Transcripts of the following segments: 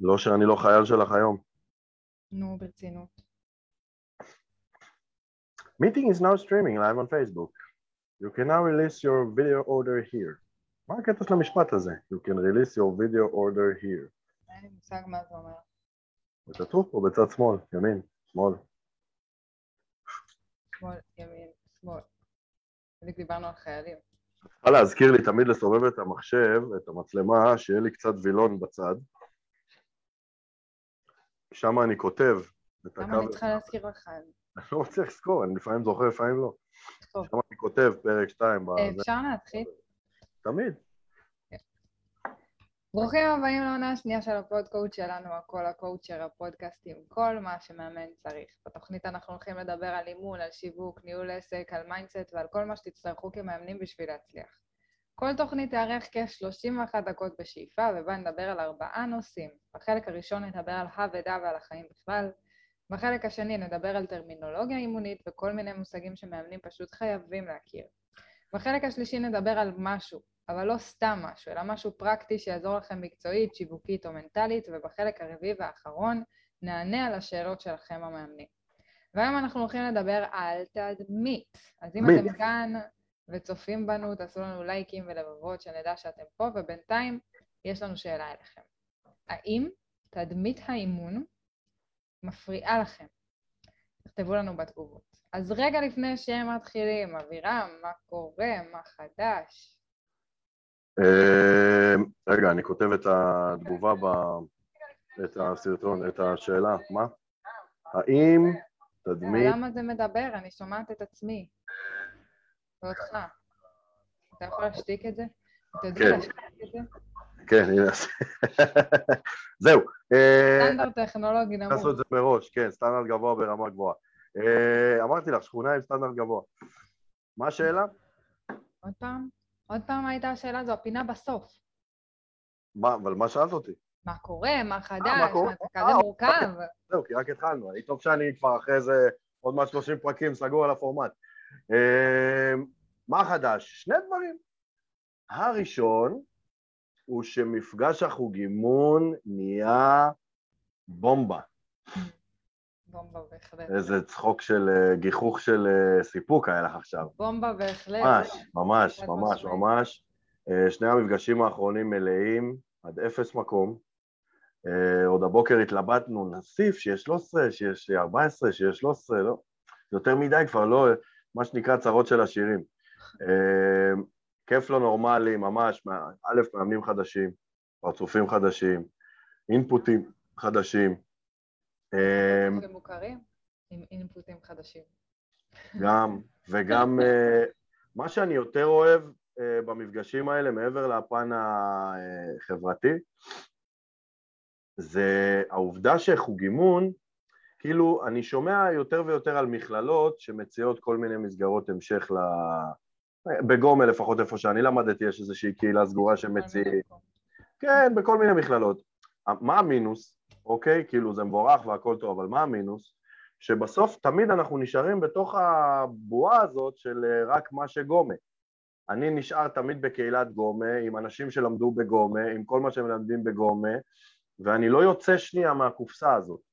לא שאני לא חייל שלך היום. נו, ברצינות. Meeting is now streaming live on Facebook. You can now release your video order here. מה הקטע של המשפט הזה? You can release your video order here. אין לי מושג מה זה אומר. כתוב פה בצד שמאל, ימין, שמאל. שמאל, ימין, שמאל. בדיוק דיברנו על חיילים. צריכה להזכיר לי תמיד לסובב את המחשב, את המצלמה, שיהיה לי קצת וילון בצד. שם אני כותב את למה אני צריכה להזכיר לך? אני לא מצליח לזכור, אני לפעמים זוכר, לפעמים לא. שם אני כותב פרק 2 אה, אפשר להתחיל? תמיד. ברוכים הבאים לעונה השנייה של הפודקאסט שלנו, הכל הקואוצ'ר, הפודקאסט עם כל מה שמאמן צריך. בתוכנית אנחנו הולכים לדבר על אימון, על שיווק, ניהול עסק, על mindset ועל כל מה שתצטרכו כמאמנים בשביל להצליח. כל תוכנית תארך כ-31 דקות בשאיפה, ובה נדבר על ארבעה נושאים. בחלק הראשון נדבר על העבודה ועל החיים בכלל. בחלק השני נדבר על טרמינולוגיה אימונית וכל מיני מושגים שמאמנים פשוט חייבים להכיר. בחלק השלישי נדבר על משהו, אבל לא סתם משהו, אלא משהו פרקטי שיעזור לכם מקצועית, שיווקית או מנטלית, ובחלק הרביעי והאחרון נענה על השאלות שלכם המאמנים. והיום אנחנו הולכים לדבר על תדמית. אז אם. אתם כאן וצופים בנו, תעשו לנו לייקים ולבבות שנדע שאתם פה, ובינתיים יש לנו שאלה אליכם. האם תדמית האימון מפריעה לכם? תכתבו לנו בתגובות. אז רגע לפני שהם מתחילים, אבירם, מה קורה? מה חדש? אה, רגע, אני כותב את התגובה ב... את הסרטון, את השאלה. מה? האם תדמית... למה זה מדבר? אני שומעת את עצמי. ואותך. אתה יכול להשתיק את זה? אתה יודע כן. להשתיק את זה? כן, הנה. זהו. אה, סטנדרט טכנולוגי נמוך. תעשו את זה מראש, כן, סטנדרט גבוה ברמה גבוהה. אה, אמרתי לך, שכונה עם סטנדרט גבוה. מה השאלה? עוד פעם? עוד פעם הייתה השאלה הזו, הפינה בסוף. מה, אבל מה שאלת אותי? מה קורה? מה חדש? מה זה כזה אה, מורכב? זהו, כי רק התחלנו. אני טוב שאני כבר אחרי איזה עוד מעט 30 פרקים סגור על הפורמט. אה, מה חדש? שני דברים. הראשון הוא שמפגש החוג אימון נהיה בומבה. בומבה בהחלט. איזה צחוק של, אה, גיחוך של אה, סיפוק היה לך עכשיו. בומבה בהחלט. ממש, ממש, ממש. ממש. אה, שני המפגשים האחרונים מלאים, עד אפס מקום. עוד הבוקר התלבטנו, נוסיף שיש 13, שיש 14, שיש 13, לא. יותר מדי כבר, לא, מה שנקרא צרות של השירים. אה, כיף לא נורמלי, ממש, א', מאמנים חדשים, פרצופים חדשים, אינפוטים חדשים. אה, ומוכרים עם אינפוטים חדשים. גם, וגם אה, מה שאני יותר אוהב במפגשים האלה, מעבר לפן החברתי, זה העובדה שחוג אימון, כאילו, אני שומע יותר ויותר על מכללות שמציעות כל מיני מסגרות המשך ל... בגומל לפחות איפה שאני למדתי, יש איזושהי קהילה סגורה שמציעים, כן, בכל מיני מכללות. מה המינוס, אוקיי? כאילו זה מבורך והכל טוב, אבל מה המינוס? שבסוף תמיד אנחנו נשארים בתוך הבועה הזאת של אה, רק מה שגומה. אני נשאר תמיד בקהילת גומה, עם אנשים שלמדו בגומה, עם כל מה שהם מלמדים בגומה, ואני לא יוצא שנייה מהקופסה הזאת.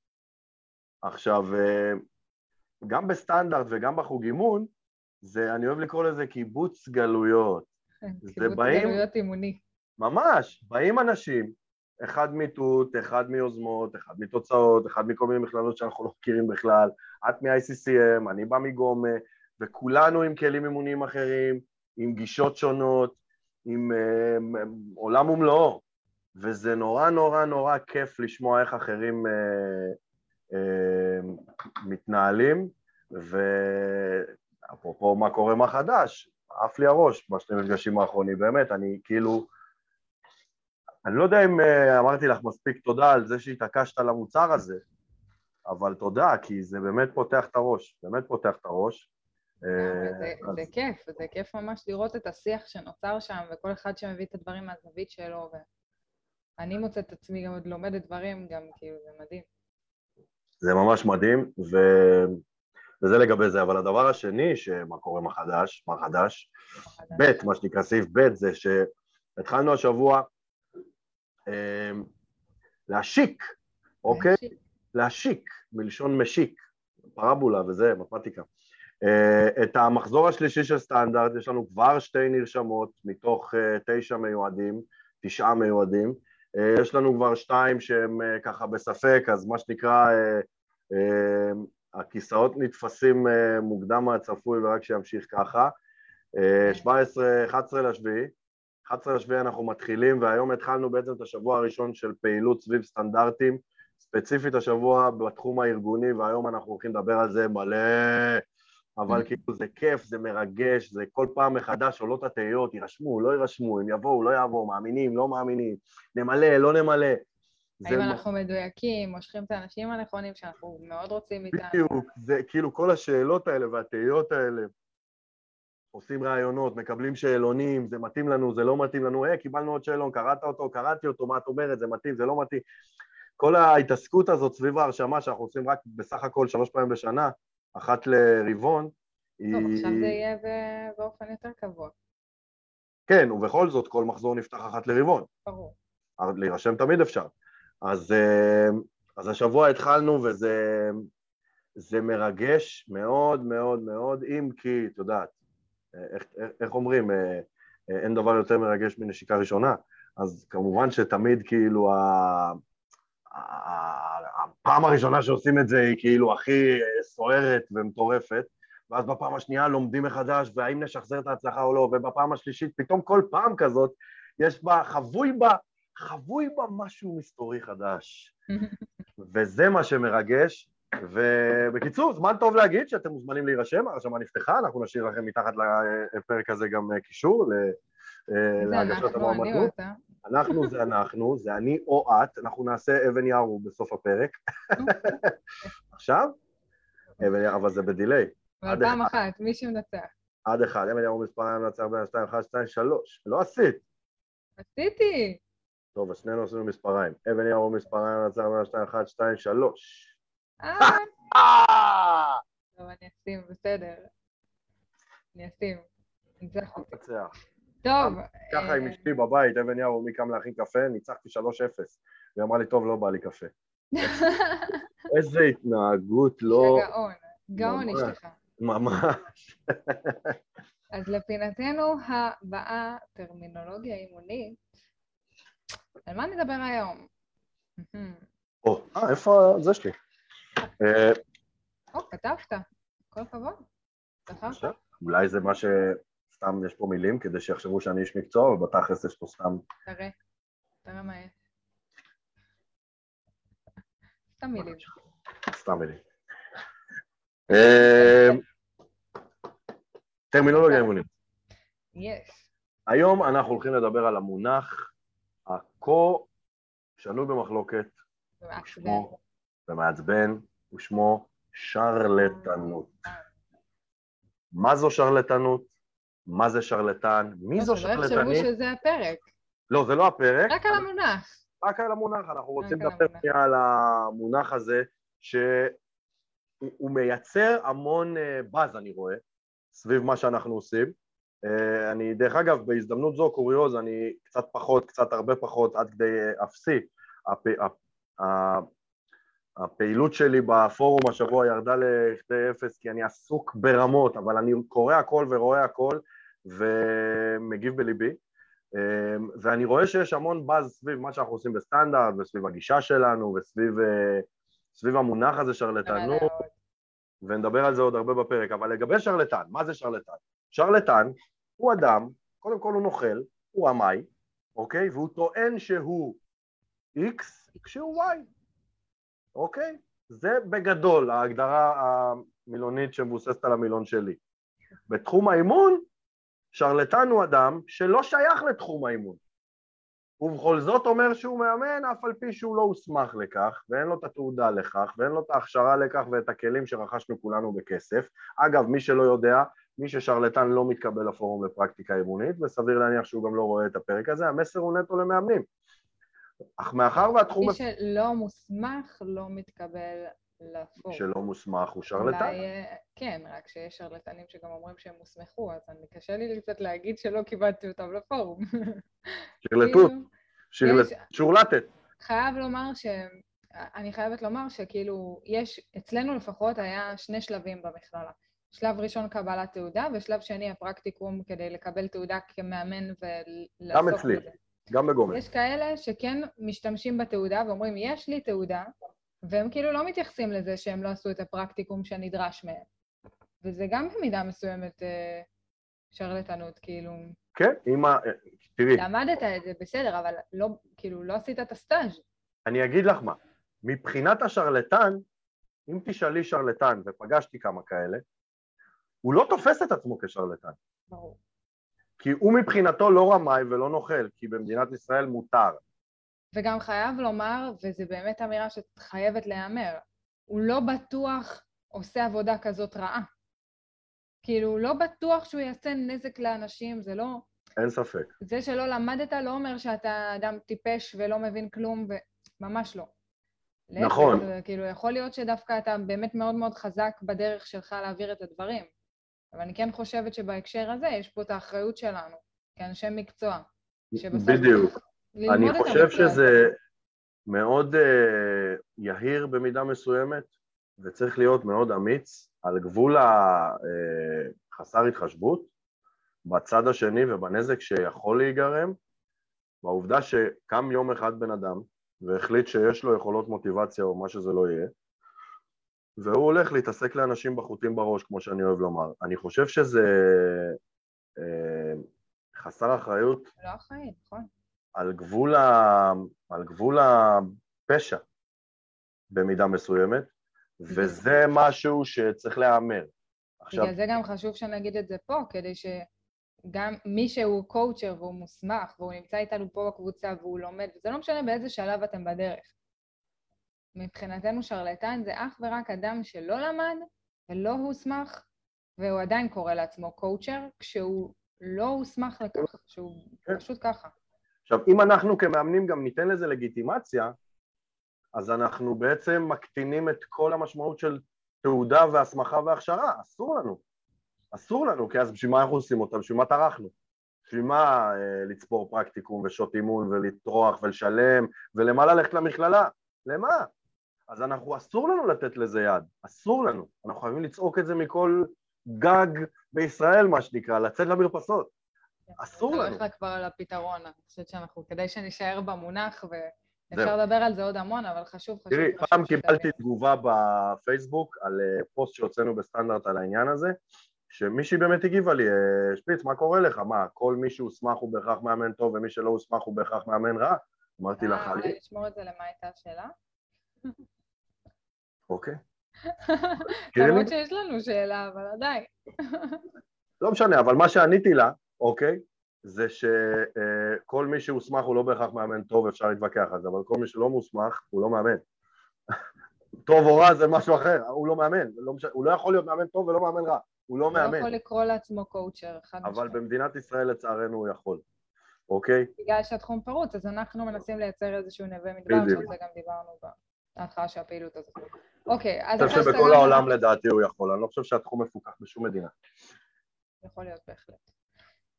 עכשיו, אה, גם בסטנדרט וגם בחוג אימון, זה, אני אוהב לקרוא לזה קיבוץ גלויות. זה קיבוץ באים- גלויות אימוני. ממש, באים אנשים, אחד מתות, אחד מיוזמות, אחד מתוצאות, אחד מכל מיני מכללות שאנחנו לא מכירים בכלל, את מ-ICCM, אני בא מגומה, וכולנו עם כלים אימוניים אחרים, עם גישות שונות, עם אה, עולם ומלואו, וזה נורא נורא נורא כיף לשמוע איך אחרים אה, מתנהלים, ואפרופו מה קורה, מה חדש, עף לי הראש בשני מפגשים האחרונים, באמת, אני כאילו... אני לא יודע אם אה, אמרתי לך מספיק תודה על זה שהתעקשת על המוצר הזה, אבל תודה, כי זה באמת פותח את הראש, באמת פותח את הראש. אה, זה- אז- זה כיף, זה כיף ממש לראות את השיח שנוצר שם, וכל אחד שמביא את הדברים מהזווית שלו, ואני מוצאת את עצמי גם עוד לומדת דברים, גם כאילו, זה מדהים. זה ממש מדהים, ו... וזה לגבי זה. אבל הדבר השני, שמה קורה, מה חדש, מה חדש, ב', מה שנקרא סעיף ב', זה שהתחלנו השבוע, אמ, להשיק, אוקיי? להשיק. להשיק, מלשון משיק, פרבולה וזה, מתמטיקה. אה, את המחזור השלישי של סטנדרט, יש לנו כבר שתי נרשמות מתוך אה, תשע מיועדים, תשעה מיועדים. אה, יש לנו כבר שתיים שהם אה, ככה בספק, אז מה שנקרא, אה, הכיסאות נתפסים מוקדם מהצפוי ורק שימשיך ככה. אה, 17, 11 לשביעי, 11 לשביעי אנחנו מתחילים, והיום התחלנו בעצם את השבוע הראשון של פעילות סביב סטנדרטים, ספציפית השבוע בתחום הארגוני, והיום אנחנו הולכים לדבר על זה מלא, אבל כאילו זה כיף, זה מרגש, זה כל פעם מחדש עולות התהיות, יירשמו, לא יירשמו, הם יבואו, לא יבואו, מאמינים, לא מאמינים, נמלא, לא נמלא. האם אנחנו מדויקים, מושכים את האנשים הנכונים שאנחנו מאוד רוצים איתנו. בדיוק, זה כאילו כל השאלות האלה והתהיות האלה. עושים ראיונות, מקבלים שאלונים, זה מתאים לנו, זה לא מתאים לנו, היי, קיבלנו עוד שאלון, קראת אותו, קראתי אותו, מה את אומרת, זה מתאים, זה לא מתאים. כל ההתעסקות הזאת סביב ההרשמה שאנחנו עושים רק בסך הכל שלוש פעמים בשנה, אחת לרבעון, היא... טוב, עכשיו זה יהיה באופן יותר קבוע, כן, ובכל זאת כל מחזור נפתח אחת לרבעון. ברור. להירשם תמיד אפשר. אז, אה, אז השבוע התחלנו וזה זה מרגש מאוד מאוד מאוד, אם כי, את יודעת, אה, איך, איך, אומרים, אה, אין דבר יותר מרגש מנשיקה ראשונה, אז כמובן שתמיד כאילו ה... הפעם הראשונה שעושים את זה היא כאילו הכי אה, סוערת ומטורפת, ואז בפעם השנייה לומדים מחדש, והאם נשחזר את ההצלחה או לא, ובפעם השלישית פתאום כל פעם כזאת יש בה, חבוי בה, חבוי בה משהו מסתורי חדש. וזה מה שמרגש, ובקיצור, זמן טוב להגיד שאתם מוזמנים להירשם, הרשמה נפתחה, אנחנו נשאיר לכם מתחת לפרק הזה גם אה, קישור אה, להגשת המועמדות. אנחנו זה אנחנו, זה אני או את, אנחנו נעשה אבן יערו בסוף הפרק. עכשיו? אבן יערו, אבל זה בדיליי. אבל פעם. אחת, מי שמנצח. עד אחד, אבן יערו מספריים לנצח בין 2, 1, 2, 3. לא עשית. עשיתי! טוב, אז שנינו עשינו מספריים. אבן יערו מספריים לנצח בין 2, 1, 2, 3. אה, אה! טוב, אני אשים, בסדר. אני אשים. ניצח אותי. טוב. ככה עם אה, אשתי בבית, אבן יערו, מי קם להכין קפה? ניצחתי 3-0. והיא אמרה לי, טוב, לא בא לי קפה. איזה התנהגות לא... גאון. גאון. אשתך. ממש. אז לפינתנו הבאה, טרמינולוגיה אימונית. על מה נדבר היום? או, אה, איפה זה שלי? אה, או, כתבת. כל הכבוד. אולי זה מה ש... סתם יש פה מילים כדי שיחשבו שאני איש מקצוע, ובתכלס יש פה סתם... תראה. תראה מה יש. סתם מילים. סתם מילים. אה, טרמינולוגיה אימונית. יש. היום אנחנו הולכים לדבר על המונח הכה שנוי במחלוקת. ושמו ומעצבן, ושמו שרלטנות. מה זו שרלטנות? מה זה שרלטן? מי זו שלא יחשבו שרלטנית? שזה הפרק. לא, זה לא הפרק. רק על המונח. רק על המונח, אנחנו רוצים לדבר. שנייה על המונח הזה, שהוא הוא מייצר המון אה, באז, אני רואה, סביב מה שאנחנו עושים. אה, אני, דרך אגב, בהזדמנות זו, קוריוז, אני קצת פחות, קצת הרבה פחות, עד כדי אה, אפסי. הפ- הפעילות שלי בפורום השבוע ירדה לכדי אפס כי אני עסוק ברמות, אבל אני קורא הכל ורואה הכל ומגיב בליבי. אמ, ואני רואה שיש המון באז סביב מה שאנחנו עושים בסטנדרט וסביב הגישה שלנו וסביב אה, סביב המונח הזה שרלטנות, ונדבר על זה עוד הרבה בפרק. אבל לגבי שרלטן, מה זה שרלטן? שרלטן הוא אדם, קודם כל הוא נוכל, הוא עמאי, אוקיי? והוא טוען שהוא X כשהוא Y, אוקיי? זה בגדול ההגדרה המילונית שמבוססת על המילון שלי. בתחום האימון, שרלטן הוא אדם שלא שייך לתחום האימון. ובכל זאת אומר שהוא מאמן אף על פי שהוא לא הוסמך לכך ואין לו את התעודה לכך ואין לו את ההכשרה לכך ואת הכלים שרכשנו כולנו בכסף. אגב, מי שלא יודע, מי ששרלטן לא מתקבל לפורום לפרקטיקה אימונית וסביר להניח שהוא גם לא רואה את הפרק הזה, המסר הוא נטו למאמנים. אך מאחר והתחום מי שלא מוסמך לא מתקבל לפורום. שלא מוסמך הוא שרלטן. אולי, אה, כן, רק שיש שרלטנים שגם אומרים שהם הוסמכו, אז אני קשה לי קצת להגיד שלא קיבלתי אותם לפורום. שרלטות, כאילו, שורלטת. חייב לומר ש... אני חייבת לומר שכאילו, יש, אצלנו לפחות היה שני שלבים במכללה. שלב ראשון קבלת תעודה, ושלב שני הפרקטיקום כדי לקבל תעודה כמאמן ולעסוק גם אצלי. גם בגומל. יש כאלה שכן משתמשים בתעודה ואומרים, יש לי תעודה, והם כאילו לא מתייחסים לזה שהם לא עשו את הפרקטיקום שנדרש מהם. וזה גם במידה מסוימת אה, שרלטנות, כאילו... כן, אם ה... תראי, למדת את זה, בסדר, אבל לא, כאילו, לא עשית את הסטאז'. אני אגיד לך מה, מבחינת השרלטן, אם תשאלי שרלטן, ופגשתי כמה כאלה, הוא לא תופס את עצמו כשרלטן. ברור. כי הוא מבחינתו לא רמאי ולא נוכל, כי במדינת ישראל מותר. וגם חייב לומר, וזו באמת אמירה שחייבת להיאמר, הוא לא בטוח עושה עבודה כזאת רעה. כאילו, לא בטוח שהוא יעשה נזק לאנשים, זה לא... אין ספק. זה שלא למדת לא אומר שאתה אדם טיפש ולא מבין כלום, וממש לא. להפך, נכון. זה, כאילו, יכול להיות שדווקא אתה באמת מאוד מאוד חזק בדרך שלך להעביר את הדברים. אבל אני כן חושבת שבהקשר הזה יש פה את האחריות שלנו, כאנשי מקצוע. שבסוף בדיוק. אני חושב. שזה מאוד uh, יהיר במידה מסוימת, וצריך להיות מאוד אמיץ על גבול החסר התחשבות, בצד השני ובנזק שיכול להיגרם, בעובדה שקם יום אחד בן אדם והחליט שיש לו יכולות מוטיבציה או מה שזה לא יהיה, והוא הולך להתעסק לאנשים בחוטים בראש, כמו שאני אוהב לומר. אני חושב שזה אה, חסר אחריות לא אחראי, נכון. על גבול, ה... על גבול הפשע במידה מסוימת, וזה משהו שצריך להיאמר. עכשיו, בגלל זה גם חשוב שנגיד את זה פה, כדי שגם מי שהוא קואוצ'ר והוא מוסמך, והוא נמצא איתנו פה בקבוצה והוא לומד, וזה לא משנה באיזה שלב אתם בדרך. מבחינתנו שרלטן זה אך ורק אדם שלא למד ולא הוסמך, והוא עדיין קורא לעצמו קואוצ'ר, כשהוא לא הוסמך לכך, שהוא כן. פשוט ככה. עכשיו, אם אנחנו כמאמנים גם ניתן לזה לגיטימציה, אז אנחנו בעצם מקטינים את כל המשמעות של תעודה והסמכה והכשרה, אסור לנו. אסור לנו, כי אז בשביל מה אנחנו עושים אותה? בשביל מה טרחנו? בשביל מה אה, לצפור פרקטיקום ושעות אימון ולטרוח ולשלם ולמה ללכת למכללה? למה? אז אנחנו, אסור לנו לתת לזה יד, אסור לנו. אנחנו חייבים לצעוק את זה מכל גג בישראל, מה שנקרא, לצאת למרפסות. אסור אני לנו. הולך כבר על הפתרון, אני חושבת שאנחנו, כדי שנישאר במונח. ואפשר לדבר על זה עוד המון, אבל חשוב, חשוב, תראי, פעם. קיבלתי תגובה בפייסבוק על אה, פוסט שהוצאנו בסטנדרט על העניין הזה, שמישהי באמת הגיבה לי, "אה, שפיץ, מה קורה לך? מה, כל מי שהוסמך הוא בהכרח מאמן טוב ומי שלא הוסמך הוא בהכרח מאמן רע? אמרתי לה, אה, חלי, אולי לשמור את זה למה הייתה השאלה? אוקיי. למרות? שיש לנו שאלה, אבל עדיין. לא משנה, אבל מה שעניתי לה, אוקיי, זה שכל מי שהוסמך הוא לא בהכרח מאמן טוב, אפשר להתווכח על זה, אבל כל מי שלא מוסמך הוא לא מאמן. טוב או רע זה משהו אחר, הוא לא מאמן, לא משנה, הוא לא יכול להיות מאמן טוב ולא מאמן רע, הוא לא הוא לא מאמן, יכול לקרוא לעצמו קואוצ'ר, חד אבל משמעית. במדינת ישראל לצערנו הוא יכול, אוקיי? בגלל שהתחום פרוץ, אז אנחנו מנסים לייצר איזשהו נווה מדבר. שעל זה גם דיברנו בהתחלה של הפעילות הזאת. אוקיי, אז אני חושב אחרי שבכל העולם לדעתי הוא יכול, אני לא חושב שהתחום מפוקח בשום מדינה. יכול להיות בהחלט.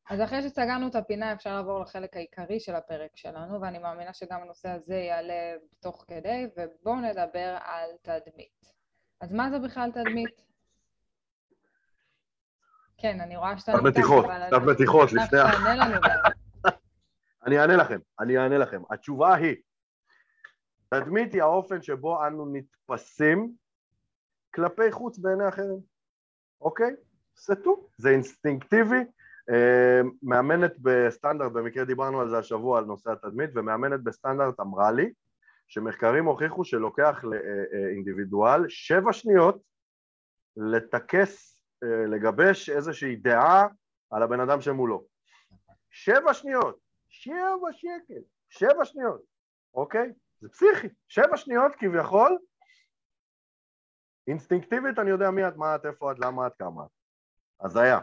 אז אחרי שסגרנו את הפינה, אפשר לעבור לחלק העיקרי של הפרק שלנו, ואני מאמינה שגם הנושא הזה יעלה תוך כדי, ובואו נדבר על תדמית. אז מה זה בכלל תדמית? כן, אני רואה שאתה קצת מתיחות, קצת מתיחות לפני. אני אענה לכם, אני אענה לכם. התשובה היא, תדמית היא האופן שבו אנו נתפסים כלפי חוץ בעיני אחרים, אוקיי? טוב, זה אינסטינקטיבי. אה, מאמנת בסטנדרט, במקרה דיברנו על זה השבוע, על נושא התדמית, ומאמנת בסטנדרט אמרה לי שמחקרים הוכיחו שלוקח לאינדיבידואל שבע שניות לטכס, אה, לגבש איזושהי דעה על הבן אדם שמולו. שבע שניות, שבע שקל, שבע שניות, אוקיי? זה פסיכי, שבע שניות כביכול, אינסטינקטיבית אני יודע מי את, מה את, איפה את, למה את, כמה את. הזיה.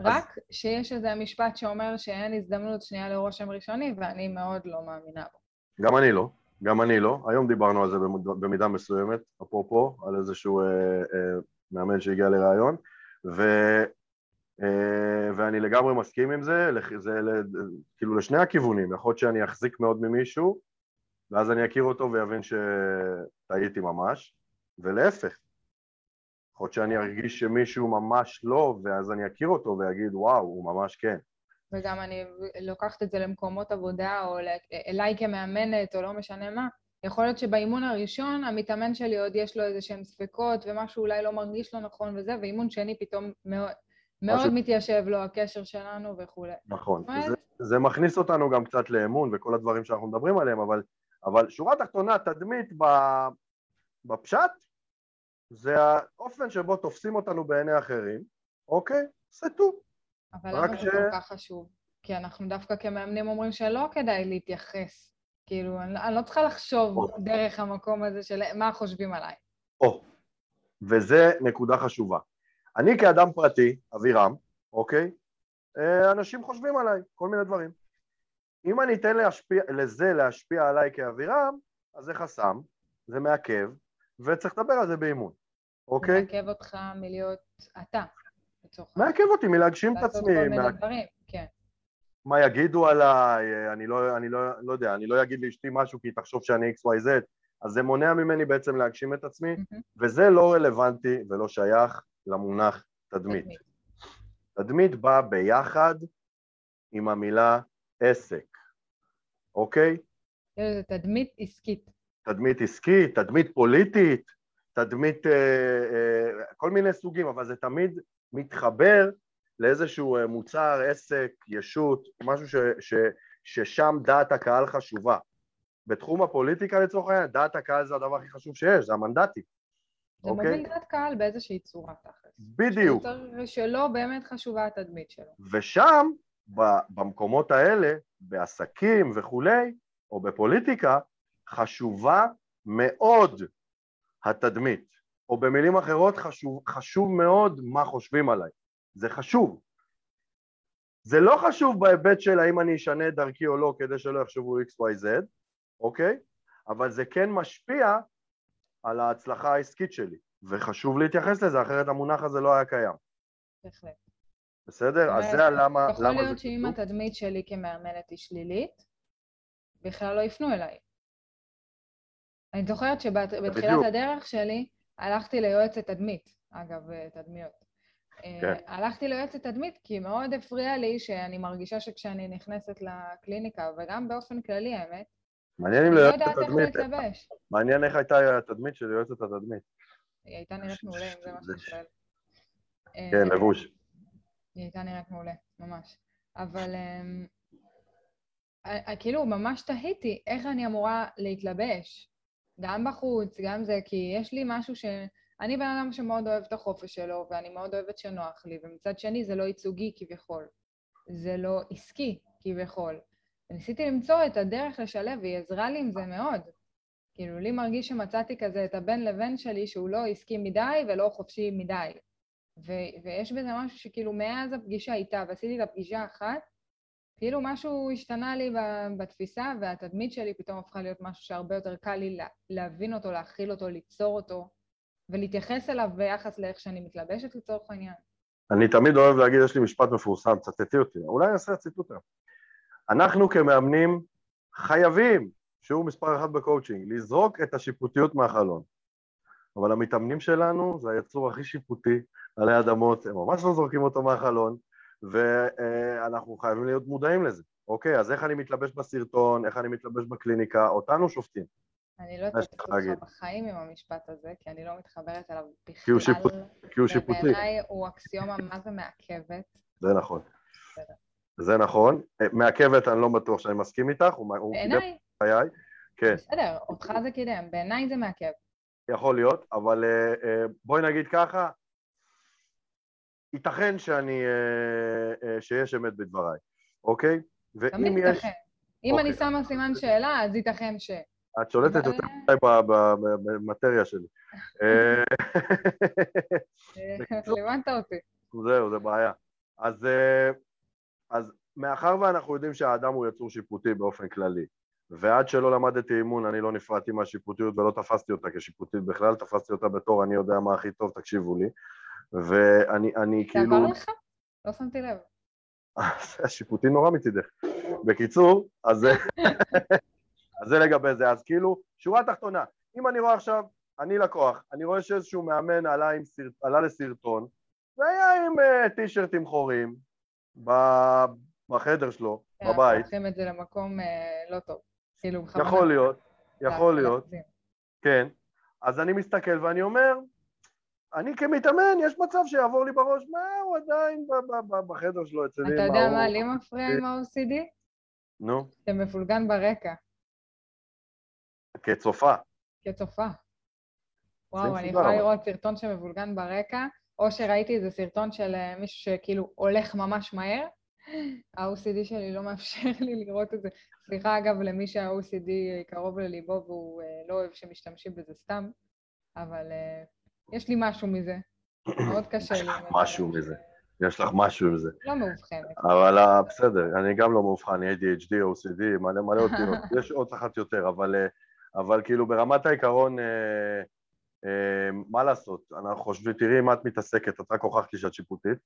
רק שיש איזה משפט שאומר שאין הזדמנות שנייה לרושם ראשוני, ואני מאוד לא מאמינה בו. גם אני לא, גם אני לא. היום דיברנו על זה במידה מסוימת, אפרופו, על איזשהו אה, אה, מאמן שהגיע לראיון, ו, אה, ואני לגמרי מסכים עם זה, זה כאילו לשני הכיוונים, יכול להיות שאני אחזיק מאוד ממישהו, ואז אני אכיר אותו ויבין שטעיתי ממש, ולהפך. יכול להיות שאני ארגיש שמישהו ממש לא, ואז אני אכיר אותו ואגיד, וואו, הוא ממש כן. וגם אני לוקחת את זה למקומות עבודה, או אליי כמאמנת, או לא משנה מה. יכול להיות שבאימון הראשון, המתאמן שלי עוד יש לו איזה שהם ספקות, ומשהו אולי לא מרגיש לו נכון וזה, ואימון שני פתאום מאוד, מאוד משהו... מתיישב לו הקשר שלנו וכולי. נכון. זה, זה מכניס אותנו גם קצת לאמון וכל הדברים שאנחנו מדברים עליהם, אבל, אבל שורה תחתונה, תדמית בפשט, זה האופן שבו תופסים אותנו בעיני אחרים, אוקיי? סטו. אבל למה ש... זה כל כך חשוב? כי אנחנו דווקא כמאמנים אומרים שלא כדאי להתייחס. כאילו, אני, אני לא צריכה לחשוב או. דרך המקום הזה של מה חושבים עליי. או, וזה נקודה חשובה. אני כאדם פרטי, אבירם, אוקיי? אה, אנשים חושבים עליי, כל מיני דברים. אם אני אתן להשפיע, לזה להשפיע עליי כאבירם, אז זה חסם, זה מעכב, וצריך לדבר על זה באימון, אוקיי? מעכב אותך מלהיות אתה, לצורך מעכב אותי מלהגשים את עצמי. לעשות כל מיני. דברים, כן. מה יגידו עליי, אני לא, אני לא, לא יודע, אני לא אגיד לאשתי משהו כי היא תחשוב שאני XYZ, אז זה מונע ממני בעצם להגשים את עצמי, mm-hmm. וזה לא רלוונטי ולא שייך למונח תדמית. תדמית. תדמית באה ביחד עם המילה עסק, אוקיי? זה תדמית עסקית. תדמית עסקית, תדמית פוליטית, תדמית, אה, אה, כל מיני סוגים, אבל זה תמיד מתחבר לאיזשהו אה, מוצר, עסק, ישות, משהו ש, ש, ששם דעת הקהל חשובה. בתחום הפוליטיקה לצורך העניין, דעת הקהל זה הדבר הכי חשוב שיש, זה המנדטים. זה אוקיי? מוביל דעת קהל באיזושהי צורה תכל'ס. בדיוק. שלא באמת חשובה התדמית שלו. ושם, במקומות האלה, בעסקים וכולי, או בפוליטיקה, חשובה מאוד התדמית, או במילים אחרות חשוב, חשוב מאוד מה חושבים עליי, זה חשוב. זה לא חשוב בהיבט של האם אני אשנה את דרכי או לא כדי שלא יחשבו XYZ, אוקיי? אבל זה כן משפיע על ההצלחה העסקית שלי, וחשוב להתייחס לזה, אחרת המונח הזה לא היה קיים. בהחלט. בסדר? אז זה הלמה... יכול להיות שאם התדמית שלי כמאמנת היא שלילית, בכלל לא יפנו אליי. אני זוכרת שבתחילת הדרך שלי הלכתי ליועצת תדמית, אגב, אה, תדמיות. אה, כן. הלכתי ליועצת תדמית כי מאוד הפריע לי שאני מרגישה שכשאני נכנסת לקליניקה, וגם באופן כללי, האמת, מעניין אם ליועצת התדמית, מעניין איך הייתה התדמית של יועצת התדמית. היא הייתה נראית מעולה, אם זה מה שאתה שואל. כן, לבוש. היא הייתה נראית מעולה, ממש. אבל אמ, כאילו, ממש תהיתי איך אני אמורה להתלבש, גם בחוץ, גם זה, כי יש לי משהו ש... אני בן אדם שמאוד אוהב את החופש שלו, ואני מאוד אוהבת שנוח לי, ומצד שני זה לא ייצוגי כביכול. זה לא עסקי כביכול. וניסיתי למצוא את הדרך לשלב, והיא עזרה לי עם זה מאוד. כאילו, לי מרגיש שמצאתי כזה את הבן לבן שלי שהוא לא עסקי מדי ולא חופשי מדי. ו- ויש בזה משהו שכאילו מאז הפגישה איתה, ועשיתי את הפגישה אחת, כאילו משהו השתנה לי בתפיסה, והתדמית שלי פתאום הפכה להיות משהו שהרבה יותר קל לי להבין אותו, להכיל אותו, ליצור אותו, ולהתייחס אליו ביחס לאיך שאני מתלבשת לצורך העניין. אני תמיד אוהב להגיד, יש לי משפט מפורסם, צטטי אותי, אולי נעשה ציטוט היום. אנחנו כמאמנים חייבים, שהוא מספר אחת בקואוצ'ינג, לזרוק את השיפוטיות מהחלון. אבל המתאמנים שלנו זה היצור הכי שיפוטי עלי אדמות, הם ממש לא זורקים אותו מהחלון, ואנחנו חייבים להיות מודעים לזה. אוקיי, אז איך אני מתלבש בסרטון, איך אני מתלבש בקליניקה, אותנו שופטים. אני לא יודעת אותך בחיים עם המשפט הזה, כי אני לא מתחברת אליו בכלל. כי הוא, שיפוט, כי הוא שיפוטי. ובעיניי הוא אקסיומה מה זה מעכבת. זה נכון. זה נכון. אה, מעכבת, אני לא בטוח שאני מסכים איתך, הוא קידם חיי. כן. בסדר, אותך זה קידם, בעיניי זה מעכב. יכול להיות, אבל אה, אה, בואי נגיד ככה, ייתכן שאני, שיש אמת בדבריי, אוקיי? תמיד ייתכן. אם אני אוקיי. שמה סימן שאלה, אז ייתכן ש... את שולטת יותר מדי במטריה שלי. לימדת אותי. זהו, זה בעיה. אז אז מאחר ואנחנו יודעים שהאדם הוא יצור שיפוטי באופן כללי, ועד שלא למדתי אימון אני לא נפרדתי מהשיפוטיות ולא תפסתי אותה כשיפוטית בכלל, תפסתי אותה בתור אני יודע מה הכי טוב, תקשיבו לי, ואני אני, כאילו... זה עבר לך? לא שמתי לב. השיפוטי נורא מצידך. בקיצור, אז... אז זה לגבי זה. אז כאילו, שורה תחתונה, אם אני רואה עכשיו, אני לקוח, אני רואה שאיזשהו מאמן עלה, עם סרט, עלה לסרטון, והיה עם uh, טישרטים חורים בחדר שלו, כן, בבית. לוקחים את זה למקום uh, לא טוב. כאילו. יכול להיות, יכול להיות. כן. אז אני מסתכל ואני אומר, אני כמתאמן, יש מצב שיעבור לי בראש, מה, הוא עדיין בחדר שלו אצלי. אתה יודע מה לי מפריע עם ה-OCD? נו, שמפולגן ברקע, כצופה. כצופה. וואו, אני יכולה. לראות סרטון שמבולגן ברקע, או שראיתי איזה סרטון של אה, מישהו שכאילו הולך ממש מהר, ה-OCD שלי לא מאפשר לי לראות את זה. סליחה, אגב, למי שה-OCD קרוב לליבו והוא אה, לא אוהב שמשתמשים בזה סתם, אבל אה, יש לי משהו מזה. מאוד קשה יש לי. לך משהו. מזה. יש לך משהו עם זה. לא מאובחנת. אבל אה, בסדר, אני גם לא מאובחן, אני ADHD, OCD, מלא מלא אותיות, יש עוד אחת יותר, אבל, אה, אבל כאילו ברמת העיקרון, אה, מה לעשות, אנחנו חושבים, תראי מה את מתעסקת, את רק הוכחתי שאת שיפוטית,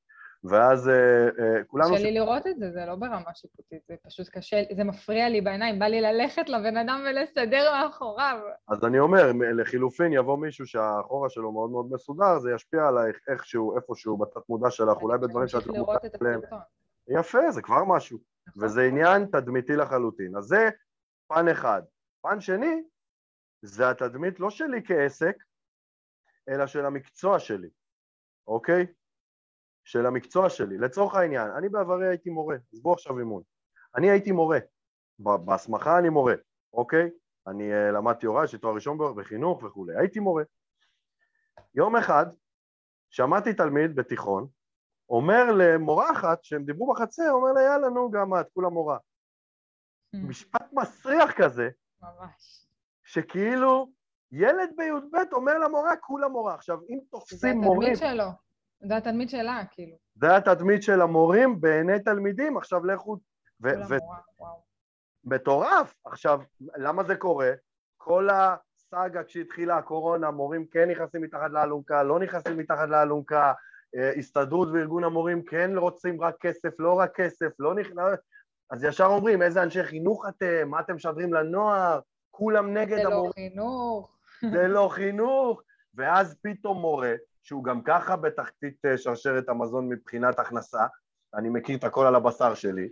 ואז אה, אה, כולנו... קשה לי לראות את זה, זה לא ברמה שיפוטית, זה פשוט קשה, זה מפריע לי בעיניים, בא לי ללכת לבן אדם ולסדר מאחוריו. אז אני אומר, לחילופין יבוא מישהו שהאחורה שלו מאוד מאוד מסודר, זה ישפיע עלייך איכשהו, איפשהו, בתת מודע שלך, אולי בדברים שאת לא מודעת. הסרטון. יפה, זה כבר משהו. נכון. וזה עניין תדמיתי לחלוטין. אז זה פן אחד. פן שני, זה התדמית לא שלי כעסק, אלא של המקצוע שלי, אוקיי? של המקצוע שלי. לצורך העניין, אני בעברי הייתי מורה, עזבו עכשיו אימון. אני הייתי מורה, בהסמכה אני מורה, אוקיי? אני uh, למדתי הוראה, יש לי תואר ראשון בחינוך וכולי, הייתי מורה. יום אחד שמעתי תלמיד בתיכון אומר למורה אחת, שהם דיברו בחצר, אומר לה יאללה נו גם את, כולה מורה. משפט מסריח כזה, ממש. שכאילו ילד בי"ב אומר למורה כולה מורה. עכשיו אם זה תופסים מורים, התלמיד שלו, זה התלמיד שלה, כאילו. זה התדמית של המורים בעיני תלמידים, עכשיו לכו, כולה ו- מורה, וואו. מטורף. עכשיו, למה זה קורה? כל הסאגה כשהתחילה הקורונה, מורים כן נכנסים מתחת לאלונקה, לא נכנסים מתחת לאלונקה, אה, הסתדרות וארגון המורים כן רוצים רק כסף, לא רק כסף, לא נכנס... אז ישר אומרים, איזה אנשי חינוך אתם, מה אתם משדרים לנוער, כולם נגד זה לא המורים, חינוך. זה לא חינוך. ואז פתאום מורה, שהוא גם ככה בתחתית אה, שרשרת המזון מבחינת הכנסה, אני מכיר את הכל על הבשר שלי,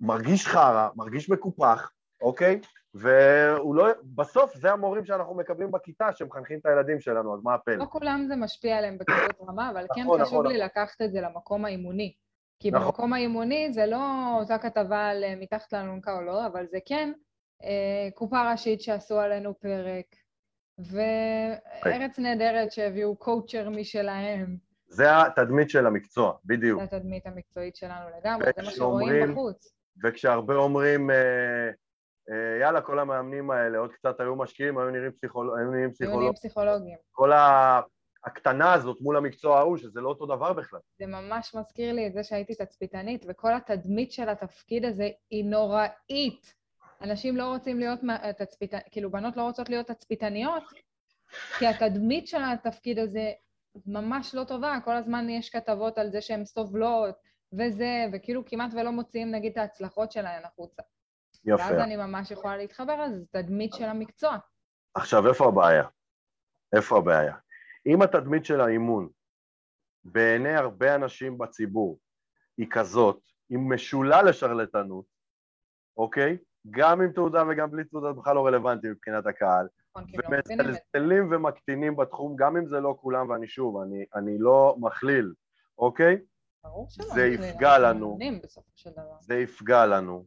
מרגיש חרא, מרגיש מקופח, אוקיי? והוא לא... בסוף זה המורים שאנחנו מקבלים בכיתה שמחנכים את הילדים שלנו, אז מה הפלא? לא כולם זה משפיע עליהם בכזאת רמה, אבל כן נכון, חשוב נכון, לי. לקחת את זה למקום האימוני. כי נכון. במקום האימוני זה לא אותה כתבה על אה, מתחת לאלונקה או לא, אבל זה כן אה, קופה ראשית שעשו עלינו פרק, וארץ נהדרת שהביאו קואוצ'ר משלהם. זה התדמית של המקצוע, בדיוק. זו התדמית המקצועית שלנו לגמרי, זה מה שרואים בחוץ. וכשהרבה אומרים, אה, אה, יאללה, כל המאמנים האלה עוד קצת היו משקיעים, היו נראים פסיכול- היו נראים היו נהיים פסיכולוגים. פסיכולוגים. כל ה- הקטנה הזאת מול המקצוע ההוא, שזה לא אותו דבר בכלל. זה ממש מזכיר לי את זה שהייתי תצפיתנית, וכל התדמית של התפקיד הזה היא נוראית. אנשים לא רוצים להיות מה- תצפית... כאילו, בנות לא רוצות להיות תצפיתניות, כי התדמית של התפקיד הזה ממש לא טובה. כל הזמן יש כתבות על זה שהן סובלות, וזה, וכאילו כמעט ולא מוציאים, נגיד, את ההצלחות שלהן החוצה. יפה. ואז אני ממש יכולה להתחבר על זה, זו תדמית של המקצוע. עכשיו, איפה הבעיה? איפה הבעיה? אם התדמית של האימון בעיני הרבה אנשים בציבור היא כזאת, היא משולה לשרלטנות, אוקיי? גם עם תעודה וגם בלי תעודה בכלל לא רלוונטי מבחינת הקהל, נכון, לא. ומצלצלים ומקטינים בתחום, גם אם זה לא כולם, ואני שוב, אני, אני לא מכליל, אוקיי? ברור שלא. זה יפגע לנו. זה יפגע לנו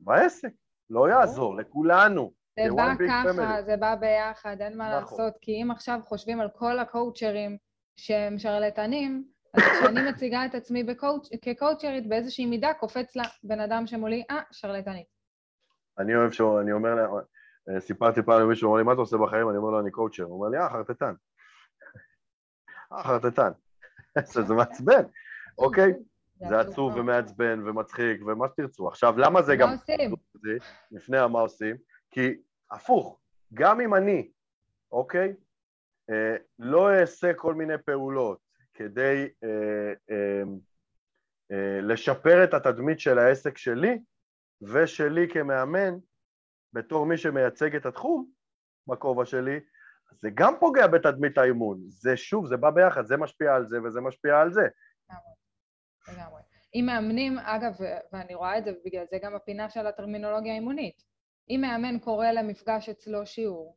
בעסק, לא יעזור, לכולנו. זה בא ככה. זה בא ביחד, אין מה נכון. לעשות, כי אם עכשיו חושבים על כל הקואוצ'רים שהם שרלטנים, אז כשאני מציגה את עצמי כקואוצ'רית, באיזושהי מידה קופץ לה בן אדם שמולי, אה, שרלטנית. אני אוהב שהוא, אני אומר, אה, סיפרתי פעם למישהו, הוא אמר לי, מה אתה עושה בחיים? אני אומר לו, אני קואוצ'ר. הוא אומר לי, אה, חרטטן. אה, חרטטן. זה מעצבן, אוקיי? זה עצוב. ומעצבן ומצחיק ומה שתרצו. עכשיו, למה זה גם... מה עושים? לפני מה עושים? כי הפוך, גם אם אני, אוקיי, אה, לא אעשה כל מיני פעולות כדי אה, לשפר את התדמית של העסק שלי ושלי כמאמן, בתור מי שמייצג את התחום בכובע שלי, זה גם פוגע בתדמית האימון. זה שוב, זה בא ביחד, זה משפיע על זה וזה משפיע על זה. לגמרי. אם מאמנים, אגב, ואני רואה את זה, ובגלל זה גם הפינה של הטרמינולוגיה האימונית. אם מאמן קורא למפגש אצלו שיעור,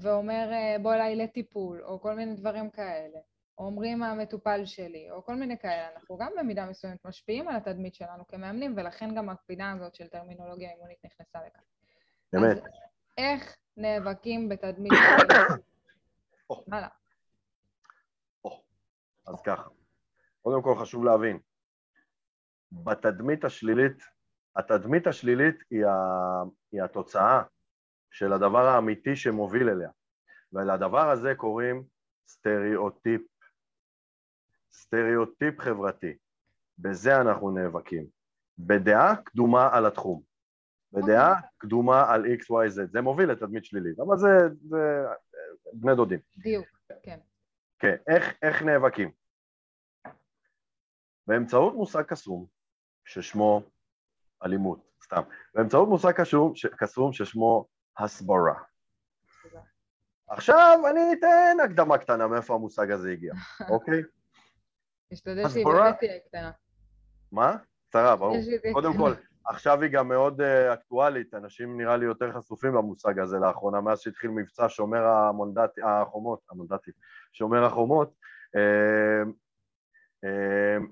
ואומר אה, בוא אליי לטיפול, או כל מיני דברים כאלה, אומרים המטופל שלי, או כל מיני כאלה, אנחנו גם במידה מסוימת משפיעים על התדמית שלנו כמאמנים, ולכן גם הפינה הזאת של טרמינולוגיה אימונית נכנסה לכאן. באמת. אז איך נאבקים בתדמית... הלאה. אז ככה, קודם כל חשוב להבין, בתדמית השלילית, התדמית השלילית היא, ה, היא התוצאה של הדבר האמיתי שמוביל אליה, ולדבר הזה קוראים סטריאוטיפ, סטריאוטיפ חברתי, בזה אנחנו נאבקים, בדעה קדומה על התחום, בדעה. אוקיי. קדומה על XYZ, זה מוביל לתדמית שלילית, אבל זה, זה בני דודים. דיוק, כן. כן, איך, איך נאבקים? באמצעות מושג קסום ששמו אלימות, סתם, באמצעות מושג קסום, קסום ששמו הסברה. עכשיו אני אתן הקדמה קטנה מאיפה המושג הזה הגיע, אוקיי? תשתדל שהיא באמת תהיה קטנה. מה? קצרה, ברור. קודם כל, עכשיו היא גם מאוד uh, אקטואלית, אנשים נראה לי יותר חשופים למושג הזה לאחרונה, מאז שהתחיל מבצע שומר המונדט, החומות, המונדטים, שומר החומות, uh, uh,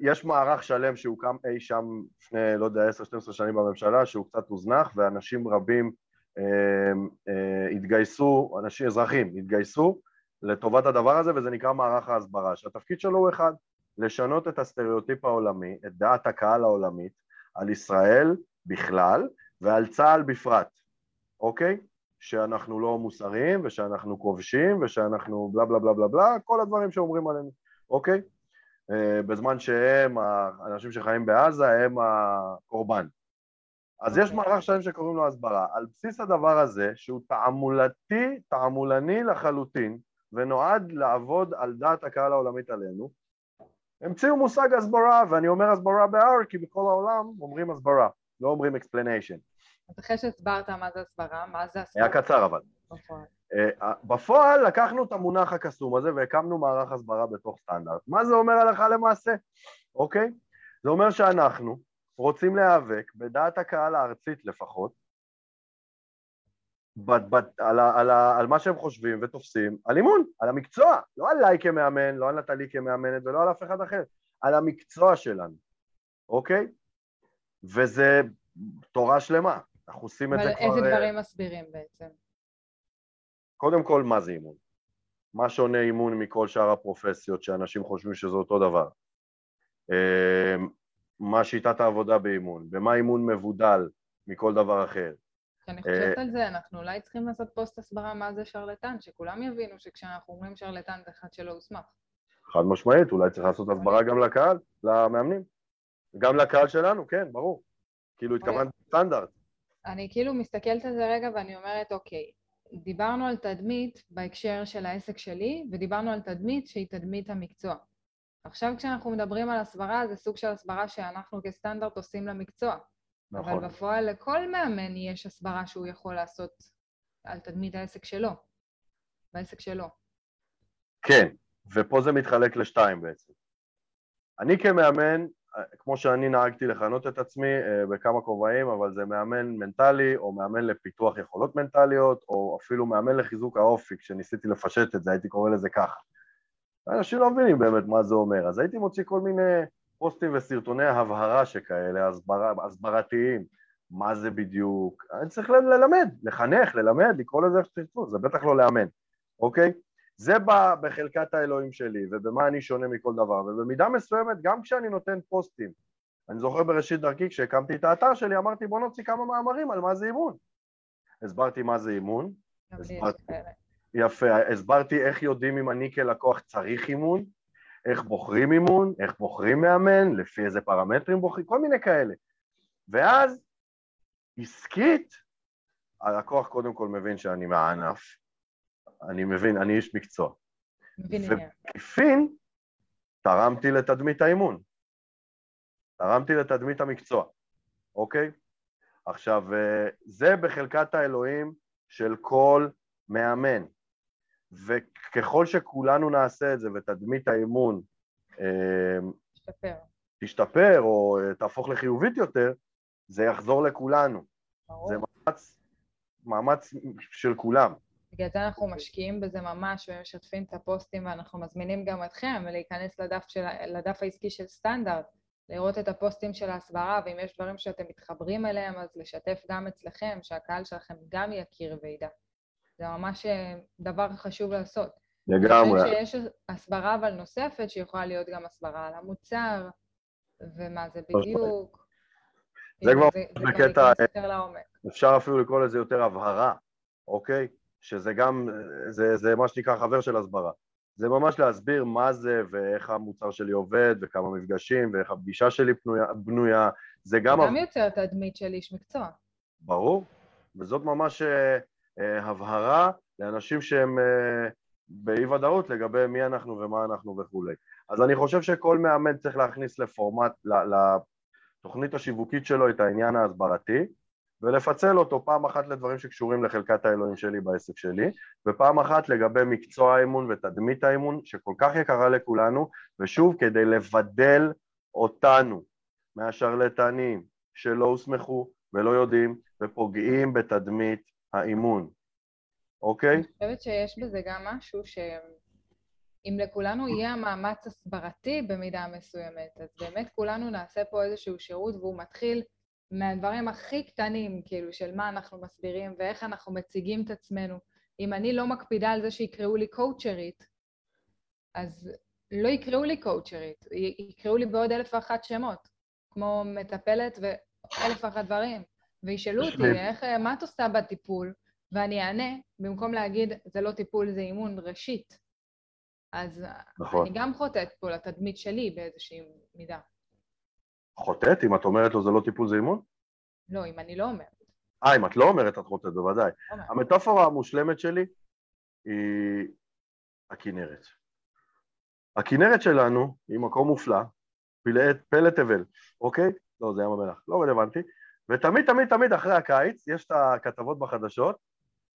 יש מערך שלם שהוקם אי שם לפני, לא יודע, 10-12 שנים בממשלה, שהוא קצת הוזנח, ואנשים רבים אה, אה, התגייסו, אנשים, אזרחים, התגייסו לטובת הדבר הזה, וזה נקרא מערך ההסברה, שהתפקיד שלו הוא אחד, לשנות את הסטריאוטיפ העולמי, את דעת הקהל העולמית, על ישראל בכלל ועל צה"ל בפרט, אוקיי? שאנחנו לא מוסריים ושאנחנו כובשים ושאנחנו בלה בלה בלה בלה בלה, כל הדברים שאומרים עלינו, אוקיי? אה, בזמן שהם, האנשים שחיים בעזה, הם הקורבן. אז יש אוקיי. מערך שלם שקוראים לו הסברה. על בסיס הדבר הזה, שהוא תעמולתי, תעמולני לחלוטין, ונועד לעבוד על דעת הקהל העולמית עלינו, המציאו מושג הסברה, ואני אומר הסברה ב-R כי בכל העולם אומרים הסברה, לא אומרים explanation. אז אחרי שהסברת מה זה הסברה, מה זה הסברה? היה קצר אבל. בפועל. אה, בפועל לקחנו את המונח הקסום הזה והקמנו מערך הסברה בתוך סטנדרט. מה זה אומר הלכה למעשה? אוקיי? זה אומר שאנחנו רוצים להיאבק בדעת הקהל הארצית לפחות, ב, ב, על, על, על מה שהם חושבים ותופסים, על אימון, על המקצוע, לא עליי כמאמן, לא על נטלי כמאמנת ולא על אף אחד אחר, על המקצוע שלנו, אוקיי? וזה תורה שלמה, אנחנו עושים את זה כבר... אבל איזה דברים מסבירים בעצם? קודם כל, מה זה אימון? מה שונה אימון מכל שאר הפרופסיות שאנשים חושבים שזה אותו דבר? אמ, מה שיטת העבודה באימון? במה אימון מבודל מכל דבר אחר? כשאני חושבת על זה, אנחנו אולי צריכים לעשות פוסט הסברה מה זה שרלטן, שכולם יבינו שכשאנחנו אומרים שרלטן זה אחד שלא הוסמך. חד משמעית, אולי צריך לעשות הסברה גם לקהל, למאמנים. גם לקהל שלנו, כן, ברור. כאילו התכוונת סטנדרט. אני כאילו מסתכלת על זה רגע ואני אומרת, אוקיי, דיברנו על תדמית בהקשר של העסק שלי, ודיברנו על תדמית שהיא תדמית המקצוע. עכשיו כשאנחנו מדברים על הסברה, זה סוג של הסברה שאנחנו כסטנדרט עושים למקצוע. נכון. אבל בפועל לכל מאמן יש הסברה שהוא יכול לעשות על תדמית העסק שלו, בעסק שלו. כן, ופה זה מתחלק לשתיים בעצם. אני כמאמן כמו שאני נהגתי לכנות את עצמי אה, בכמה כובעים, אבל זה מאמן מנטלי, או מאמן לפיתוח יכולות מנטליות, או אפילו מאמן לחיזוק האופי, כשניסיתי לפשט את זה, הייתי קורא לזה ככה. אנשים לא מבינים באמת מה זה אומר, אז הייתי מוציא כל מיני פוסטים וסרטוני הבהרה שכאלה, הסבר, הסברתיים, מה זה בדיוק, אני צריך ללמד, לחנך, ללמד, לקרוא לזה איך שתרצו, זה בטח לא לאמן, אוקיי? זה בא בחלקת האלוהים שלי ובמה אני שונה מכל דבר ובמידה מסוימת גם כשאני נותן פוסטים אני זוכר בראשית דרכי כשהקמתי את האתר שלי אמרתי בוא נוציא כמה מאמרים על מה זה אימון. הסברתי מה זה אימון הסברתי, יפה, הסברתי איך יודעים אם אני כלקוח צריך אימון איך בוחרים אימון, איך בוחרים מאמן, לפי איזה פרמטרים בוחרים, כל מיני כאלה ואז עסקית הלקוח קודם כל מבין שאני מהענף אני מבין, אני איש מקצוע. ובעקיפין תרמתי לתדמית האימון. תרמתי לתדמית המקצוע, אוקיי? עכשיו, אה, זה בחלקת האלוהים של כל מאמן. וככל שכולנו נעשה את זה ותדמית האימון אה, תשתפר. תשתפר או אה, תהפוך לחיובית יותר, זה יחזור לכולנו. ברור. זה מאמץ, מאמץ של כולם. בגלל זה אנחנו משקיעים בזה ממש ומשתפים את הפוסטים ואנחנו מזמינים גם אתכם להיכנס לדף, של, לדף העסקי של סטנדרט, לראות את הפוסטים של ההסברה, ואם יש דברים שאתם מתחברים אליהם, אז לשתף גם אצלכם, שהקהל שלכם גם יכיר וידע. זה ממש אה, דבר חשוב לעשות. לגמרי. אני חושבת שיש הסברה אבל נוספת, שיכולה להיות גם הסברה על המוצר, ומה זה בדיוק. זה כבר בקטע, אפשר אפילו לקרוא לזה יותר הבהרה, אוקיי? שזה גם, זה, זה מה שנקרא חבר של הסברה. זה ממש להסביר מה זה ואיך המוצר שלי עובד וכמה מפגשים ואיך הפגישה שלי בנויה, בנויה. זה גם... גם יוצר תדמית של איש מקצוע. ברור, וזאת ממש אה, אה, הבהרה לאנשים שהם אה, באי ודאות לגבי מי אנחנו ומה אנחנו וכולי. אז אני חושב שכל מאמן צריך להכניס לפורמט, לתוכנית השיווקית שלו את העניין ההסברתי, ולפצל אותו פעם אחת לדברים שקשורים לחלקת האלוהים שלי בעסק שלי, ופעם אחת לגבי מקצוע האימון ותדמית האימון שכל כך יקרה לכולנו, ושוב, כדי לבדל אותנו מהשרלטנים שלא הוסמכו ולא יודעים ופוגעים בתדמית האימון, אוקיי? אני חושבת שיש בזה גם משהו שאם לכולנו יהיה מאמץ הסברתי במידה מסוימת, אז באמת כולנו נעשה פה איזשהו שירות והוא מתחיל מהדברים הכי קטנים, כאילו, של מה אנחנו מסבירים ואיך אנחנו מציגים את עצמנו. אם אני לא מקפידה על זה שיקראו לי קואוצ'רית, אז לא יקראו לי קואוצ'רית, יקראו לי בעוד אלף ואחת שמות, כמו מטפלת ואלף ואחת דברים, וישאלו אותי, איך, מה את עושה בטיפול? ואני אענה, במקום להגיד, זה לא טיפול, זה אימון ראשית. אז נכון. אני גם חוטאת פה לתדמית שלי באיזושהי מידה. חוטאת? אם את אומרת לו זה לא טיפול זה אימון? לא, אם אני לא אומרת. אה, אם את לא אומרת את חוטאת, בוודאי. אומר. המטאפורה המושלמת שלי היא הכנרת. הכנרת שלנו היא מקום מופלא, פלא תבל, אוקיי? לא, זה ים המלח, לא רלוונטי. ותמיד תמיד תמיד אחרי הקיץ יש את הכתבות בחדשות,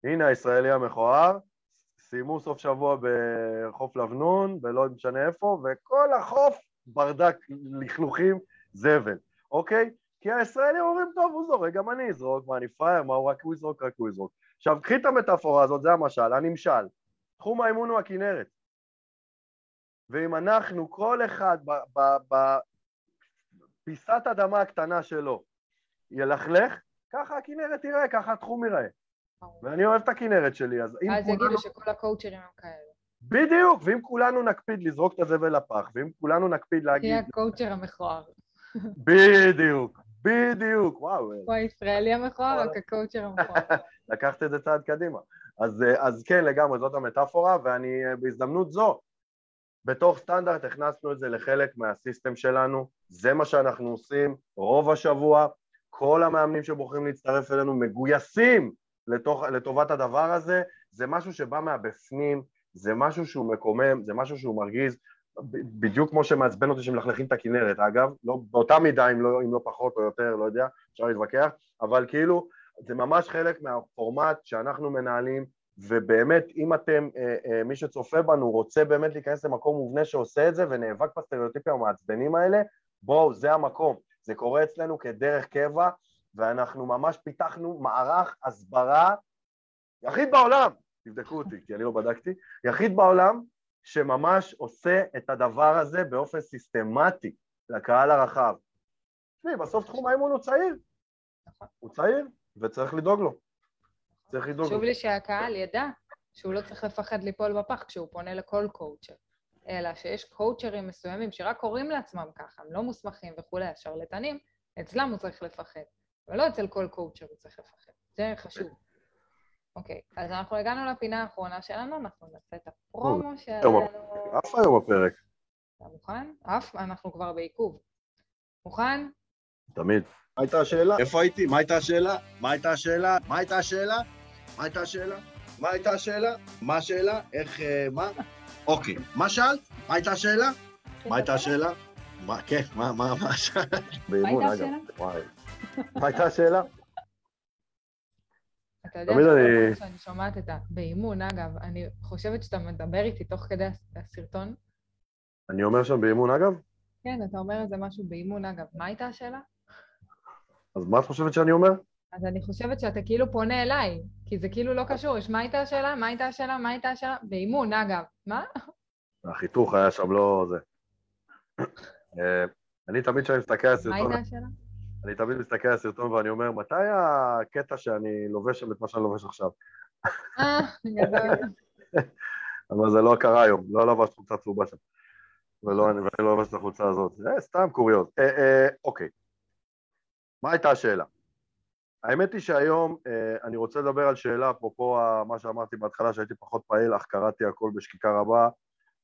הנה הישראלי המכוער, סיימו סוף שבוע בחוף לבנון, ולא משנה איפה, וכל החוף ברדק לכלוכים זבל, אוקיי? כי הישראלים אומרים, טוב, הוא זורק, גם אני אזרוק, מה, אני פראייר, מה, הוא רק הוא יזרוק, רק הוא יזרוק. עכשיו, קחי את המטאפורה הזאת, זה המשל, הנמשל. תחום האימון הוא הכנרת. ואם אנחנו, כל אחד בפיסת אדמה הקטנה שלו, ילכלך, ככה הכנרת תראה, ככה התחום ייראה. ואני אוהב את הכנרת שלי, אז אם אז יגידו שכל הקואוצ'רים הם כאלה. בדיוק, ואם כולנו נקפיד לזרוק את הזבל לפח, ואם כולנו נקפיד להגיד... תהיה הקואוצ'ר המכוער. בדיוק, בדיוק, וואו. הוא הישראלי המכוער, רק הקואוצ'ר המכוער. לקחת את זה צעד קדימה. אז, אז כן, לגמרי, זאת המטאפורה, ואני בהזדמנות זו, בתוך סטנדרט הכנסנו את זה לחלק מהסיסטם שלנו, זה מה שאנחנו עושים רוב השבוע, כל המאמנים שבוחרים להצטרף אלינו מגויסים לתוך, לטובת הדבר הזה, זה משהו שבא מהבפנים, זה משהו שהוא מקומם, זה משהו שהוא מרגיז, בדיוק כמו שמעצבן אותי שמלכלכים את הכנרת, אגב, לא, באותה מידה אם לא, אם לא פחות או יותר, לא יודע, אפשר להתווכח, אבל כאילו זה ממש חלק מהפורמט שאנחנו מנהלים, ובאמת אם אתם, אה, אה, מי שצופה בנו רוצה באמת להיכנס למקום מובנה שעושה את זה ונאבק בסטריאוטיפים המעצבנים האלה, בואו, זה המקום, זה קורה אצלנו כדרך קבע, ואנחנו ממש פיתחנו מערך הסברה יחיד בעולם, תבדקו אותי כי אני לא בדקתי, יחיד בעולם שממש עושה את הדבר הזה באופן סיסטמטי לקהל הרחב. תשמעי, בסוף תחום האימון הוא צעיר. הוא צעיר, וצריך לדאוג לו. צריך לדאוג לו. חשוב לי שהקהל ידע שהוא לא צריך לפחד ליפול בפח כשהוא פונה לכל קואוצ'ר, אלא שיש קואוצ'רים מסוימים שרק קוראים לעצמם ככה, הם לא מוסמכים וכולי, השרלטנים, אצלם הוא צריך לפחד, ולא אצל כל קואוצ'ר הוא צריך לפחד. זה חשוב. אוקיי, אז אנחנו הגענו לפינה האחרונה שלנו, אנחנו נעשה את הפרומו שלנו. עף היום הפרק. אתה מוכן? עף, אנחנו כבר בעיכוב. מוכן? תמיד. מה הייתה השאלה? איפה הייתי? מה הייתה השאלה? מה הייתה השאלה? מה הייתה השאלה? מה הייתה השאלה? מה הייתה השאלה? מה השאלה? איך, אה, מה? אוקיי. מה שאלת? מה הייתה השאלה? מה הייתה השאלה? מה, כן, מה, מה, מה שאלת? מה הייתה השאלה? מה הייתה השאלה? אתה יודע, תמיד אני- שאני שומעת את ה... באימון, אגב, אני חושבת שאתה מדבר איתי תוך כדי הס- הסרטון. אני אומר שם באימון אגב? כן, אתה אומר איזה משהו באימון, אגב. מה הייתה השאלה? אז מה את חושבת שאני אומר? אז אני חושבת שאתה כאילו פונה אליי, כי זה כאילו לא קשור. יש מה הייתה השאלה? מה הייתה השאלה? מה הייתה השאלה? באימון, אגב. מה? החיתוך היה שם לא זה. אה, אני תמיד כשאני מסתכל על מה הסרטון, הייתה השאלה? אני תמיד מסתכל על הסרטון ואני אומר, מתי הקטע שאני לובש שם את מה שאני לובש עכשיו? אה, גדול. אבל זה לא קרה היום, לא לבשת חולצה צהובה שם. ולא, אני לא לבשת את החולצה הזאת. זה סתם קוריוז. אה, אה, אוקיי. מה הייתה השאלה? האמת היא שהיום אה, אני רוצה לדבר על שאלה, אפרופו מה שאמרתי בהתחלה, שהייתי פחות פעיל, אך קראתי הכל בשקיקה רבה.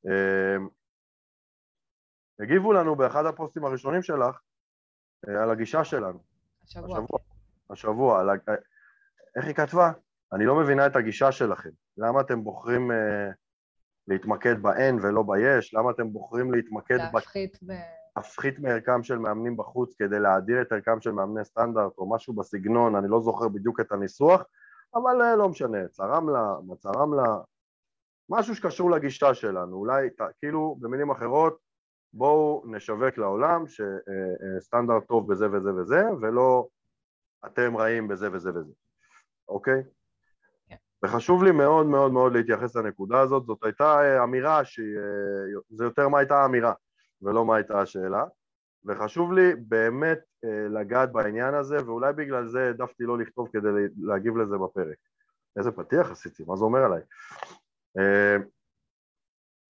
אה, הגיבו לנו באחד הפוסטים הראשונים שלך אה, על הגישה שלנו. השבוע. השבוע. השבוע. על. איך היא כתבה? אני לא מבינה את הגישה שלכם. למה אתם בוחרים אה, להתמקד ב-N ולא ב-יש? למה אתם בוחרים להתמקד להפחית ב... בהפחית מערכם של מאמנים בחוץ כדי להאדיר את ערכם של מאמני סטנדרט או משהו בסגנון, אני לא זוכר בדיוק את הניסוח, אבל אה, לא משנה, צרם לה, מה צרם לה, משהו שקשור לגישה שלנו, אולי כאילו במילים אחרות בואו נשווק לעולם שסטנדרט טוב בזה וזה וזה ולא אתם רעים בזה וזה וזה, אוקיי? כן. וחשוב לי מאוד מאוד מאוד להתייחס לנקודה הזאת, זאת הייתה אה, אמירה שהיא, אה, זה יותר מה הייתה האמירה ולא מה הייתה השאלה, וחשוב לי באמת אה, לגעת בעניין הזה, ואולי בגלל זה העדפתי לא לכתוב כדי להגיב לזה בפרק. איזה פתיח עשיתי, מה זה אומר עליי? אה,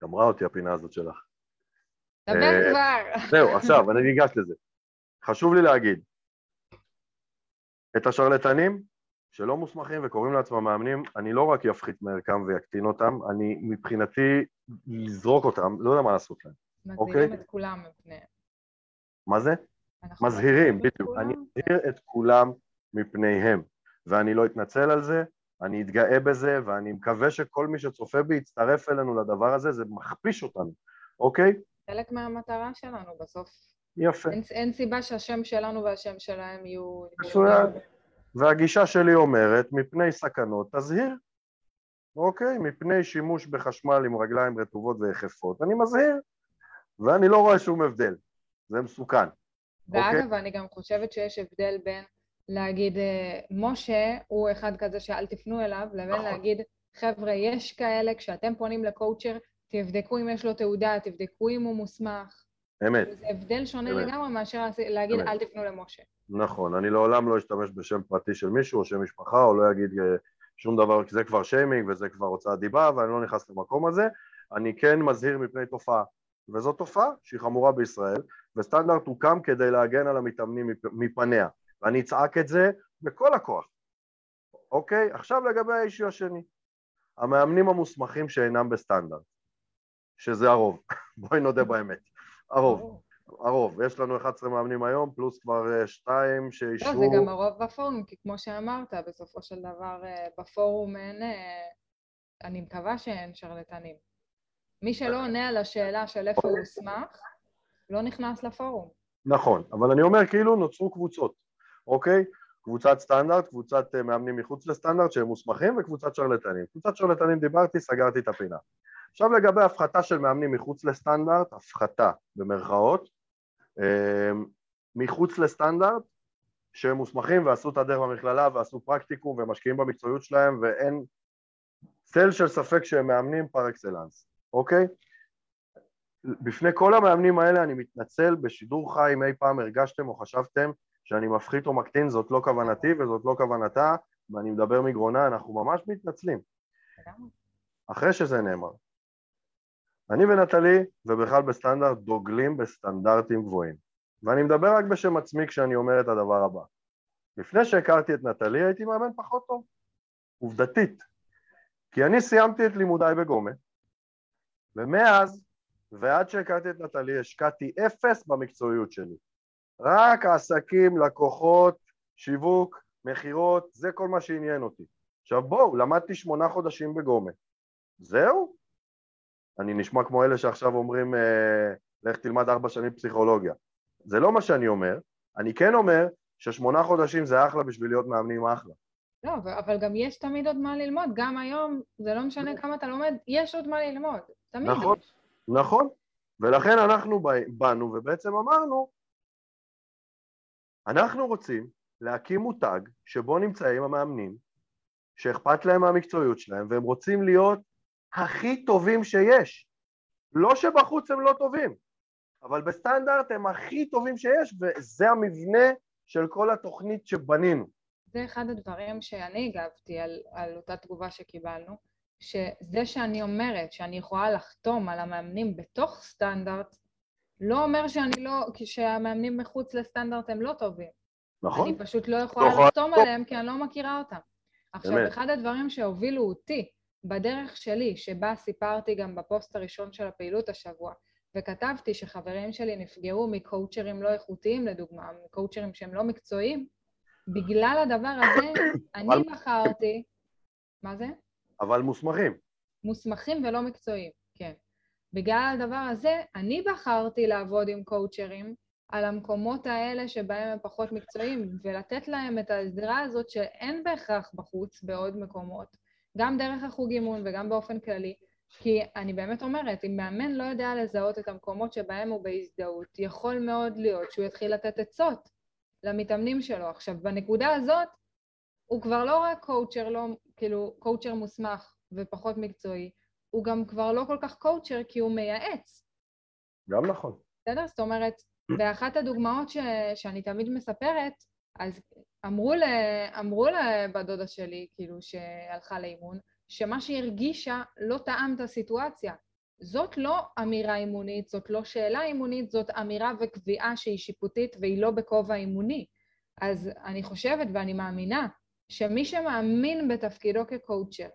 גמרה אותי הפינה הזאת שלך. דבר אה, כבר! זהו, עכשיו, אני ניגש לזה. חשוב לי להגיד, את השרלטנים שלא מוסמכים וקוראים לעצמם מאמנים, אני לא רק אפחית מערכם ויקטין אותם, אני מבחינתי לזרוק אותם, לא יודע מה לעשות להם. מזהירים אוקיי. את כולם מפני... מה זה? מזהירים, מזהירים בדיוק. אני מזהיר את כולם מפניהם, ואני לא אתנצל על זה, אני אתגאה בזה, ואני מקווה שכל מי שצופה בי יצטרף אלינו לדבר הזה, זה מכפיש אותנו, אוקיי? חלק מהמטרה שלנו בסוף. יפה. אין, אין סיבה שהשם שלנו והשם שלהם יהיו... מצוין. והגישה שלי אומרת, מפני סכנות תזהיר, אוקיי? מפני שימוש בחשמל עם רגליים רטובות ויחפות, אני מזהיר, ואני לא רואה שום הבדל, זה מסוכן. ואגב, אוקיי. אני גם חושבת שיש הבדל בין להגיד, אה, משה הוא אחד כזה שאל תפנו אליו, לבין נכון. להגיד, חבר'ה, יש כאלה, כשאתם פונים לקואוצ'ר, תבדקו אם יש לו תעודה, תבדקו אם הוא מוסמך. אמת. זה הבדל שונה אמת. לגמרי מאשר להגיד, אמת. אל תפנו למשה. נכון, אני לעולם לא אשתמש בשם פרטי של מישהו או שם משפחה או לא אגיד אה, שום דבר, כי זה כבר שיימינג וזה כבר הוצאת דיבה ואני לא נכנס למקום הזה, אני כן מזהיר מפני תופעה, וזו תופעה שהיא חמורה בישראל, וסטנדרט הוקם כדי להגן על המתאמנים מפ- מפניה, ואני אצעק את זה בכל הכוח, אוקיי? עכשיו לגבי האישי השני, המאמנים המוסמכים שאינם בסטנדרט, שזה הרוב, בואי נודה באמת, הרוב. הרוב, יש לנו 11 מאמנים היום, פלוס כבר אה, שתיים לא, שאישרו... זה גם הרוב בפורום, כי כמו שאמרת, בסופו של דבר אה, בפורום אין... אה, אני מקווה שאין שרלטנים. מי שלא עונה על השאלה של איפה הוא הוסמך, לא נכנס לפורום. נכון, אבל אני אומר כאילו נוצרו קבוצות, אוקיי? קבוצת סטנדרט, קבוצת אה, מאמנים מחוץ לסטנדרט שהם מוסמכים וקבוצת שרלטנים. קבוצת שרלטנים דיברתי, סגרתי את הפינה. עכשיו לגבי הפחתה של מאמנים מחוץ לסטנדרט, הפחתה במרכאות, אה, מחוץ לסטנדרט, שהם מוסמכים ועשו את הדרך במכללה ועשו פרקטיקום ומשקיעים במקצועיות שלהם ואין צל של ספק שהם מאמנים פר אקסלנס, אוקיי? בפני כל המאמנים האלה אני מתנצל, בשידור חי אם אי פעם הרגשתם או חשבתם שאני מפחית או מקטין, זאת לא כוונתי וזאת לא כוונתה, ואני מדבר מגרונה, אנחנו ממש מתנצלים. אחרי שזה נאמר. אני ונטלי, ובכלל בסטנדרט, דוגלים בסטנדרטים גבוהים. ואני מדבר רק בשם עצמי כשאני אומר את הדבר הבא. לפני שהכרתי את נטלי הייתי מאמן פחות טוב, עובדתית. כי אני סיימתי את לימודיי בגומה, ומאז ועד שהכרתי את נטלי השקעתי אפס במקצועיות שלי. רק עסקים, לקוחות, שיווק, מכירות, זה כל מה שעניין אותי. עכשיו בואו, למדתי שמונה חודשים בגומה. זהו? אני נשמע כמו אלה שעכשיו אומרים, אה, לך תלמד ארבע שנים פסיכולוגיה. זה לא מה שאני אומר, אני כן אומר ששמונה חודשים זה אחלה בשביל להיות מאמנים אחלה. לא, אבל גם יש תמיד עוד מה ללמוד. גם היום, זה לא משנה כמה אתה לומד, יש עוד מה ללמוד. תמיד נכון. נכון. ולכן אנחנו באנו ובעצם אמרנו, אנחנו רוצים להקים מותג שבו נמצאים המאמנים שאכפת להם מהמקצועיות שלהם והם רוצים להיות הכי טובים שיש. לא שבחוץ הם לא טובים, אבל בסטנדרט הם הכי טובים שיש וזה המבנה של כל התוכנית שבנינו. זה אחד הדברים שאני הגבתי על, על אותה תגובה שקיבלנו, שזה שאני אומרת שאני יכולה לחתום על המאמנים בתוך סטנדרט, לא אומר שאני לא, שהמאמנים מחוץ לסטנדרט הם לא טובים. נכון. אני פשוט לא יכולה נכון. לחתום עליהם כי אני לא מכירה אותם. עכשיו, אמת. אחד הדברים שהובילו אותי בדרך שלי, שבה סיפרתי גם בפוסט הראשון של הפעילות השבוע, וכתבתי שחברים שלי נפגעו מקואוצ'רים לא איכותיים, לדוגמה, מקואוצ'רים שהם לא מקצועיים, בגלל הדבר הזה, אני בחרתי... מה זה? אבל מוסמכים. מוסמכים ולא מקצועיים, כן. בגלל הדבר הזה, אני בחרתי לעבוד עם קואוצ'רים על המקומות האלה שבהם הם פחות מקצועיים, ולתת להם את העזרה הזאת שאין בהכרח בחוץ בעוד מקומות, גם דרך החוג אימון וגם באופן כללי, כי אני באמת אומרת, אם מאמן לא יודע לזהות את המקומות שבהם הוא בהזדהות, יכול מאוד להיות שהוא יתחיל לתת עצות למתאמנים שלו. עכשיו, בנקודה הזאת, הוא כבר לא רק קואוצ'ר, לא, כאילו, קואוצ'ר מוסמך ופחות מקצועי, הוא גם כבר לא כל כך קואוצ'ר כי הוא מייעץ, גם נכון. בסדר? זאת אומרת, באחת הדוגמאות ש, שאני תמיד מספרת, אז אמרו, ל, אמרו לבת דודה שלי, כאילו, שהלכה לאימון, שמה שהיא הרגישה לא טעם את הסיטואציה. זאת לא אמירה אימונית, זאת לא שאלה אימונית, זאת אמירה וקביעה שהיא שיפוטית והיא לא בכובע אימוני. אז אני חושבת ואני מאמינה שמי שמאמין בתפקידו כקואוצ'ר,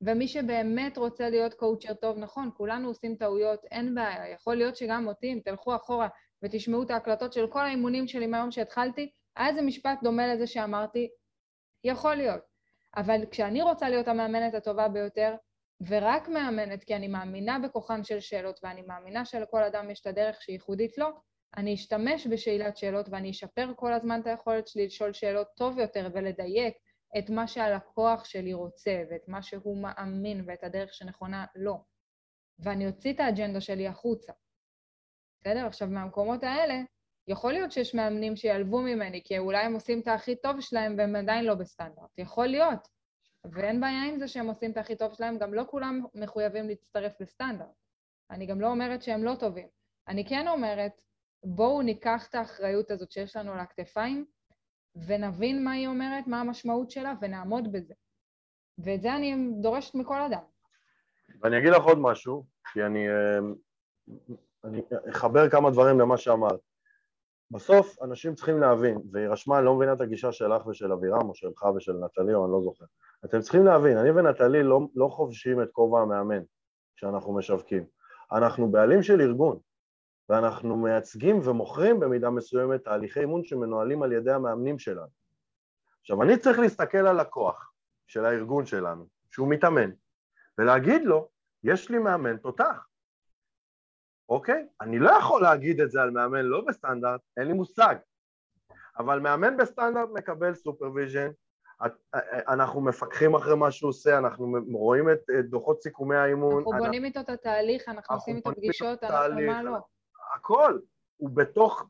ומי שבאמת רוצה להיות קואוצ'ר טוב, נכון, כולנו עושים טעויות, אין בעיה. יכול להיות שגם אותי, אם תלכו אחורה ותשמעו את ההקלטות של כל האימונים שלי מהיום שהתחלתי, היה איזה משפט דומה לזה שאמרתי, יכול להיות. אבל כשאני רוצה להיות המאמנת הטובה ביותר, ורק מאמנת כי אני מאמינה בכוחן של שאלות, ואני מאמינה שלכל אדם יש את הדרך שהיא ייחודית לו, אני אשתמש בשאלת שאלות ואני אשפר כל הזמן את היכולת שלי לשאול שאלות טוב יותר ולדייק את מה שהלקוח שלי רוצה ואת מה שהוא מאמין ואת הדרך שנכונה לו. ואני אוציא את האג'נדה שלי החוצה. בסדר? עכשיו, מהמקומות האלה, יכול להיות שיש מאמנים שיעלבו ממני, כי אולי הם עושים את הכי טוב שלהם והם עדיין לא בסטנדרט. יכול להיות. ואין בעיה עם זה שהם עושים את הכי טוב שלהם, גם לא כולם מחויבים להצטרף לסטנדרט. אני גם לא אומרת שהם לא טובים. אני כן אומרת, בואו ניקח את האחריות הזאת שיש לנו על הכתפיים, ונבין מה היא אומרת, מה המשמעות שלה, ונעמוד בזה. ואת זה אני דורשת מכל אדם. ואני אגיד לך עוד משהו, כי אני, אה, אני אחבר כמה דברים למה שאמרת. בסוף אנשים צריכים להבין, והיא רשמה, אני לא מבינה את הגישה שלך ושל אבירם, או שלך ושל נטלי, או אני לא זוכר. אתם צריכים להבין, אני ונטלי לא, לא חובשים את כובע המאמן כשאנחנו משווקים. אנחנו בעלים של ארגון, ואנחנו מייצגים ומוכרים במידה מסוימת תהליכי אימון שמנוהלים על ידי המאמנים שלנו. עכשיו, אני צריך להסתכל על לקוח של הארגון שלנו, שהוא מתאמן, ולהגיד לו, יש לי מאמן תותח, אוקיי? אני לא יכול להגיד את זה על מאמן לא בסטנדרט, אין לי מושג. אבל מאמן בסטנדרט מקבל supervision, אנחנו מפקחים אחרי מה שהוא עושה, אנחנו רואים את דוחות סיכומי האימון. אנחנו בונים איתו את התהליך, אנחנו עושים איתו פגישות, אנחנו מה לא. הכל, הוא בתוך.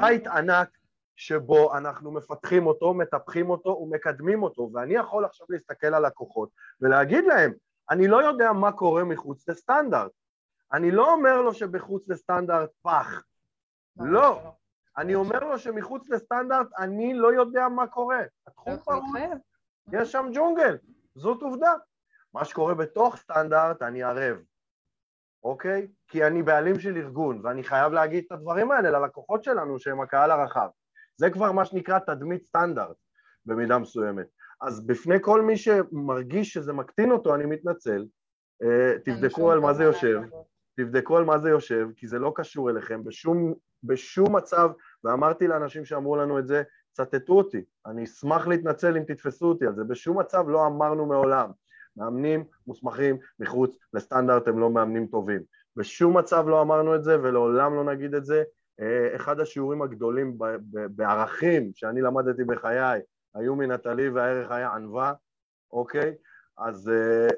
בית ענק שבו אנחנו מפתחים אותו, מטפחים אותו ומקדמים אותו, ואני יכול עכשיו להסתכל על לקוחות ולהגיד להם, אני לא יודע מה קורה מחוץ לסטנדרט. אני לא אומר לו שבחוץ לסטנדרט פח, לא. אני אומר לו שמחוץ לסטנדרט אני לא יודע מה קורה. לא התחום יכול פרוץ. יש שם ג'ונגל, זאת עובדה. מה שקורה בתוך סטנדרט אני ערב, אוקיי? כי אני בעלים של ארגון, ואני חייב להגיד את הדברים האלה ללקוחות שלנו שהם הקהל הרחב. זה כבר מה שנקרא תדמית סטנדרט במידה מסוימת. אז בפני כל מי שמרגיש שזה מקטין אותו, אני מתנצל. אה, תבדקו על מה זה יושב. תבדקו על מה זה יושב, כי זה לא קשור אליכם בשום, בשום מצב, ואמרתי לאנשים שאמרו לנו את זה, צטטו אותי, אני אשמח להתנצל אם תתפסו אותי על זה, בשום מצב לא אמרנו מעולם, מאמנים מוסמכים מחוץ לסטנדרט הם לא מאמנים טובים, בשום מצב לא אמרנו את זה ולעולם לא נגיד את זה, אה, אחד השיעורים הגדולים בערכים שאני למדתי בחיי היו מנטלי והערך היה ענווה, אוקיי? אז אה,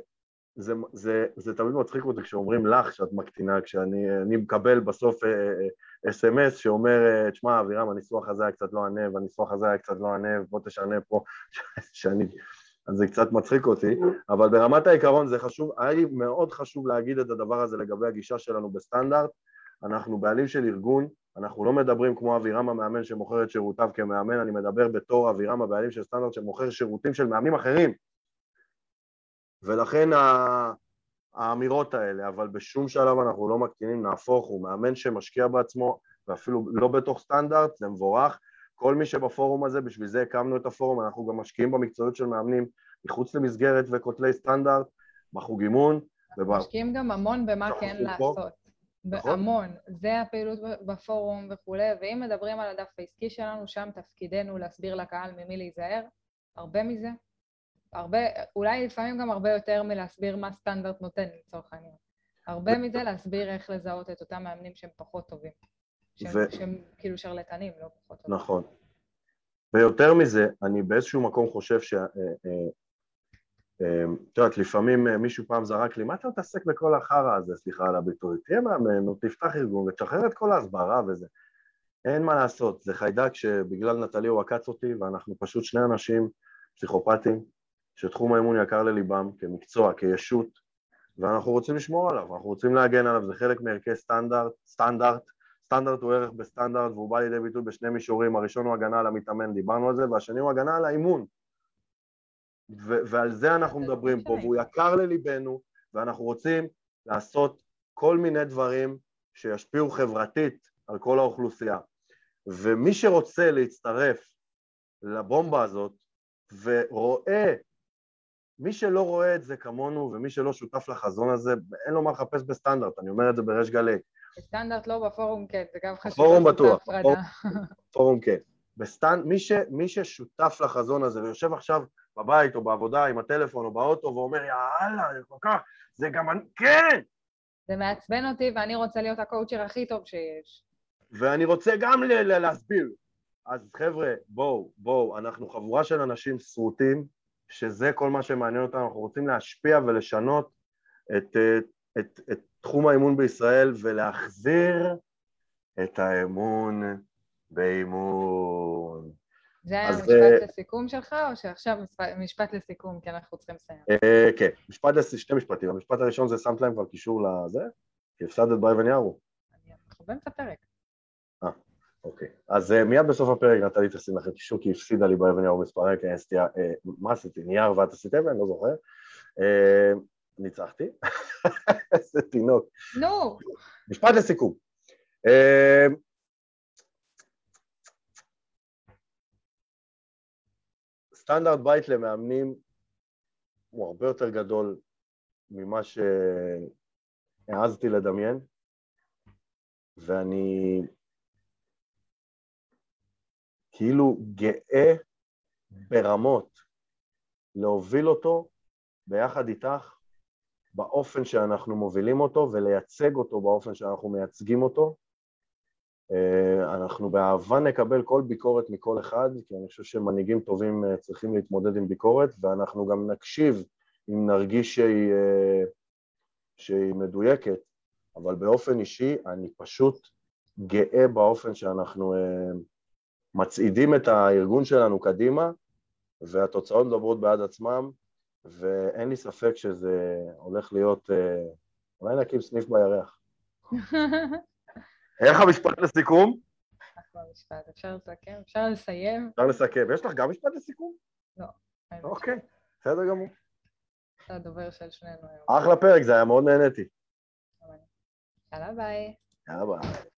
זה, זה, זה תמיד מצחיק אותי כשאומרים לך שאת מקטינה, כשאני מקבל בסוף אס.אם.אס אה, שאומר, תשמע אבירם, הניסוח הזה היה קצת לא ענב, הניסוח הזה היה קצת לא ענב, בוא תשנה פה, שאני... אז זה קצת מצחיק אותי, אבל ברמת העיקרון זה חשוב, היה לי מאוד חשוב להגיד את הדבר הזה לגבי הגישה שלנו בסטנדרט, אנחנו בעלים של ארגון, אנחנו לא מדברים כמו אבירם המאמן שמוכר את שירותיו כמאמן, אני מדבר בתור אבירם הבעלים של סטנדרט שמוכר שירותים של מאמנים אחרים. ולכן האמירות האלה, אבל בשום שלב אנחנו לא מקטינים, נהפוך, הוא מאמן שמשקיע בעצמו, ואפילו לא בתוך סטנדרט, זה מבורך. כל מי שבפורום הזה, בשביל זה הקמנו את הפורום, אנחנו גם משקיעים במקצועיות של מאמנים מחוץ למסגרת וכותלי סטנדרט, בחוג אימון. משקיעים גם המון במה כן לעשות. נכון. המון. זה הפעילות בפורום וכולי, ואם מדברים על הדף העסקי שלנו, שם תפקידנו להסביר לקהל ממי להיזהר, הרבה מזה. הרבה, אולי לפעמים גם הרבה יותר מלהסביר מה סטנדרט נותן לצורך העניין. הרבה מזה להסביר איך לזהות את אותם מאמנים שהם פחות טובים. שהם, ו... שהם כאילו שרלטנים, לא פחות טובים. נכון. ויותר מזה, אני באיזשהו מקום חושב ש... אה, אה, אמ, את יודעת, לפעמים אה, מישהו פעם זרק לי, מה אתה מתעסק בכל החרא הזה, סליחה על הביטוי, תהיה מאמן, או תפתח ארגון ותשחרר את כל ההסברה וזה. אין מה לעשות, זה חיידק שבגלל נטלי הוא עקץ אותי, ואנחנו פשוט שני אנשים פסיכופטים, שתחום האימון יקר לליבם, כמקצוע, כישות, ואנחנו רוצים לשמור עליו, אנחנו רוצים להגן עליו, זה חלק מערכי סטנדרט, סטנדרט, סטנדרט הוא ערך בסטנדרט והוא בא לידי ביטוי בשני מישורים, הראשון הוא הגנה על המתאמן, דיברנו על זה, והשני הוא הגנה על האימון, ו- ועל זה אנחנו מדברים פה, והוא יקר לליבנו, ואנחנו רוצים לעשות כל מיני דברים שישפיעו חברתית על כל האוכלוסייה. ומי שרוצה להצטרף לבומבה הזאת ורואה, מי שלא רואה את זה כמונו ומי שלא שותף לחזון הזה, אין לו מה לחפש בסטנדרט, אני אומר את זה בריש גלי. בסטנדרט לא, בפורום כן, זה גם חשוב. בפורום בטוח, בפורום כן. בסטנד... מי, ש... מי ששותף לחזון הזה ויושב עכשיו בבית או בעבודה עם הטלפון או באוטו ואומר יאללה, זה כל כך, זה גם אני, כן! זה מעצבן אותי ואני רוצה להיות הקואוצ'ר הכי טוב שיש. ואני רוצה גם ל- להסביר. אז חבר'ה, בואו, בואו, אנחנו חבורה של אנשים שרוטים, שזה כל מה שמעניין אותנו, אנחנו רוצים להשפיע ולשנות את, את, את, את תחום האימון בישראל ולהחזיר את האמון באימון. זה היה משפט uh, לסיכום שלך, או שעכשיו משפט, משפט לסיכום, כי אנחנו צריכים לסיים? Uh, כן, משפט שתי משפטים. המשפט הראשון זה שמת להם כבר קישור לזה, כי הפסדת באבן יערו. אנחנו באמצע פרק. אה, אוקיי. אז uh, מיד בסוף הפרק נתתי תשים לכם קישור, כי הפסידה לי באבן יערו מספרי, כי עשיתי, מה עשיתי? נייר ואת עשית אבן? לא זוכר. ניצחתי. איזה תינוק. נו. משפט לסיכום. Uh, סטנדרט בית למאמנים הוא הרבה יותר גדול ממה שהעזתי לדמיין, ואני כאילו גאה ברמות להוביל אותו ביחד איתך באופן שאנחנו מובילים אותו ולייצג אותו באופן שאנחנו מייצגים אותו. אה, אנחנו באהבה נקבל כל ביקורת מכל אחד, כי אני חושב שמנהיגים טובים אה, צריכים להתמודד עם ביקורת, ואנחנו גם נקשיב אם נרגיש שהיא, אה, שהיא מדויקת, אבל באופן אישי אני פשוט גאה באופן שאנחנו מצעידים את הארגון שלנו קדימה, והתוצאות מדברות בעד עצמם, ואין לי ספק שזה הולך להיות, אולי נקים סניף בירח. איך המשפט לסיכום? משפט, אפשר לסכם? אפשר לסיים? אפשר לסכם. יש לך גם משפט לסיכום? לא. אוקיי, בסדר גמור. אתה הדובר של שנינו היום. אחלה פרק, זה היה מאוד נהניתי. יאללה ביי. יאללה ביי.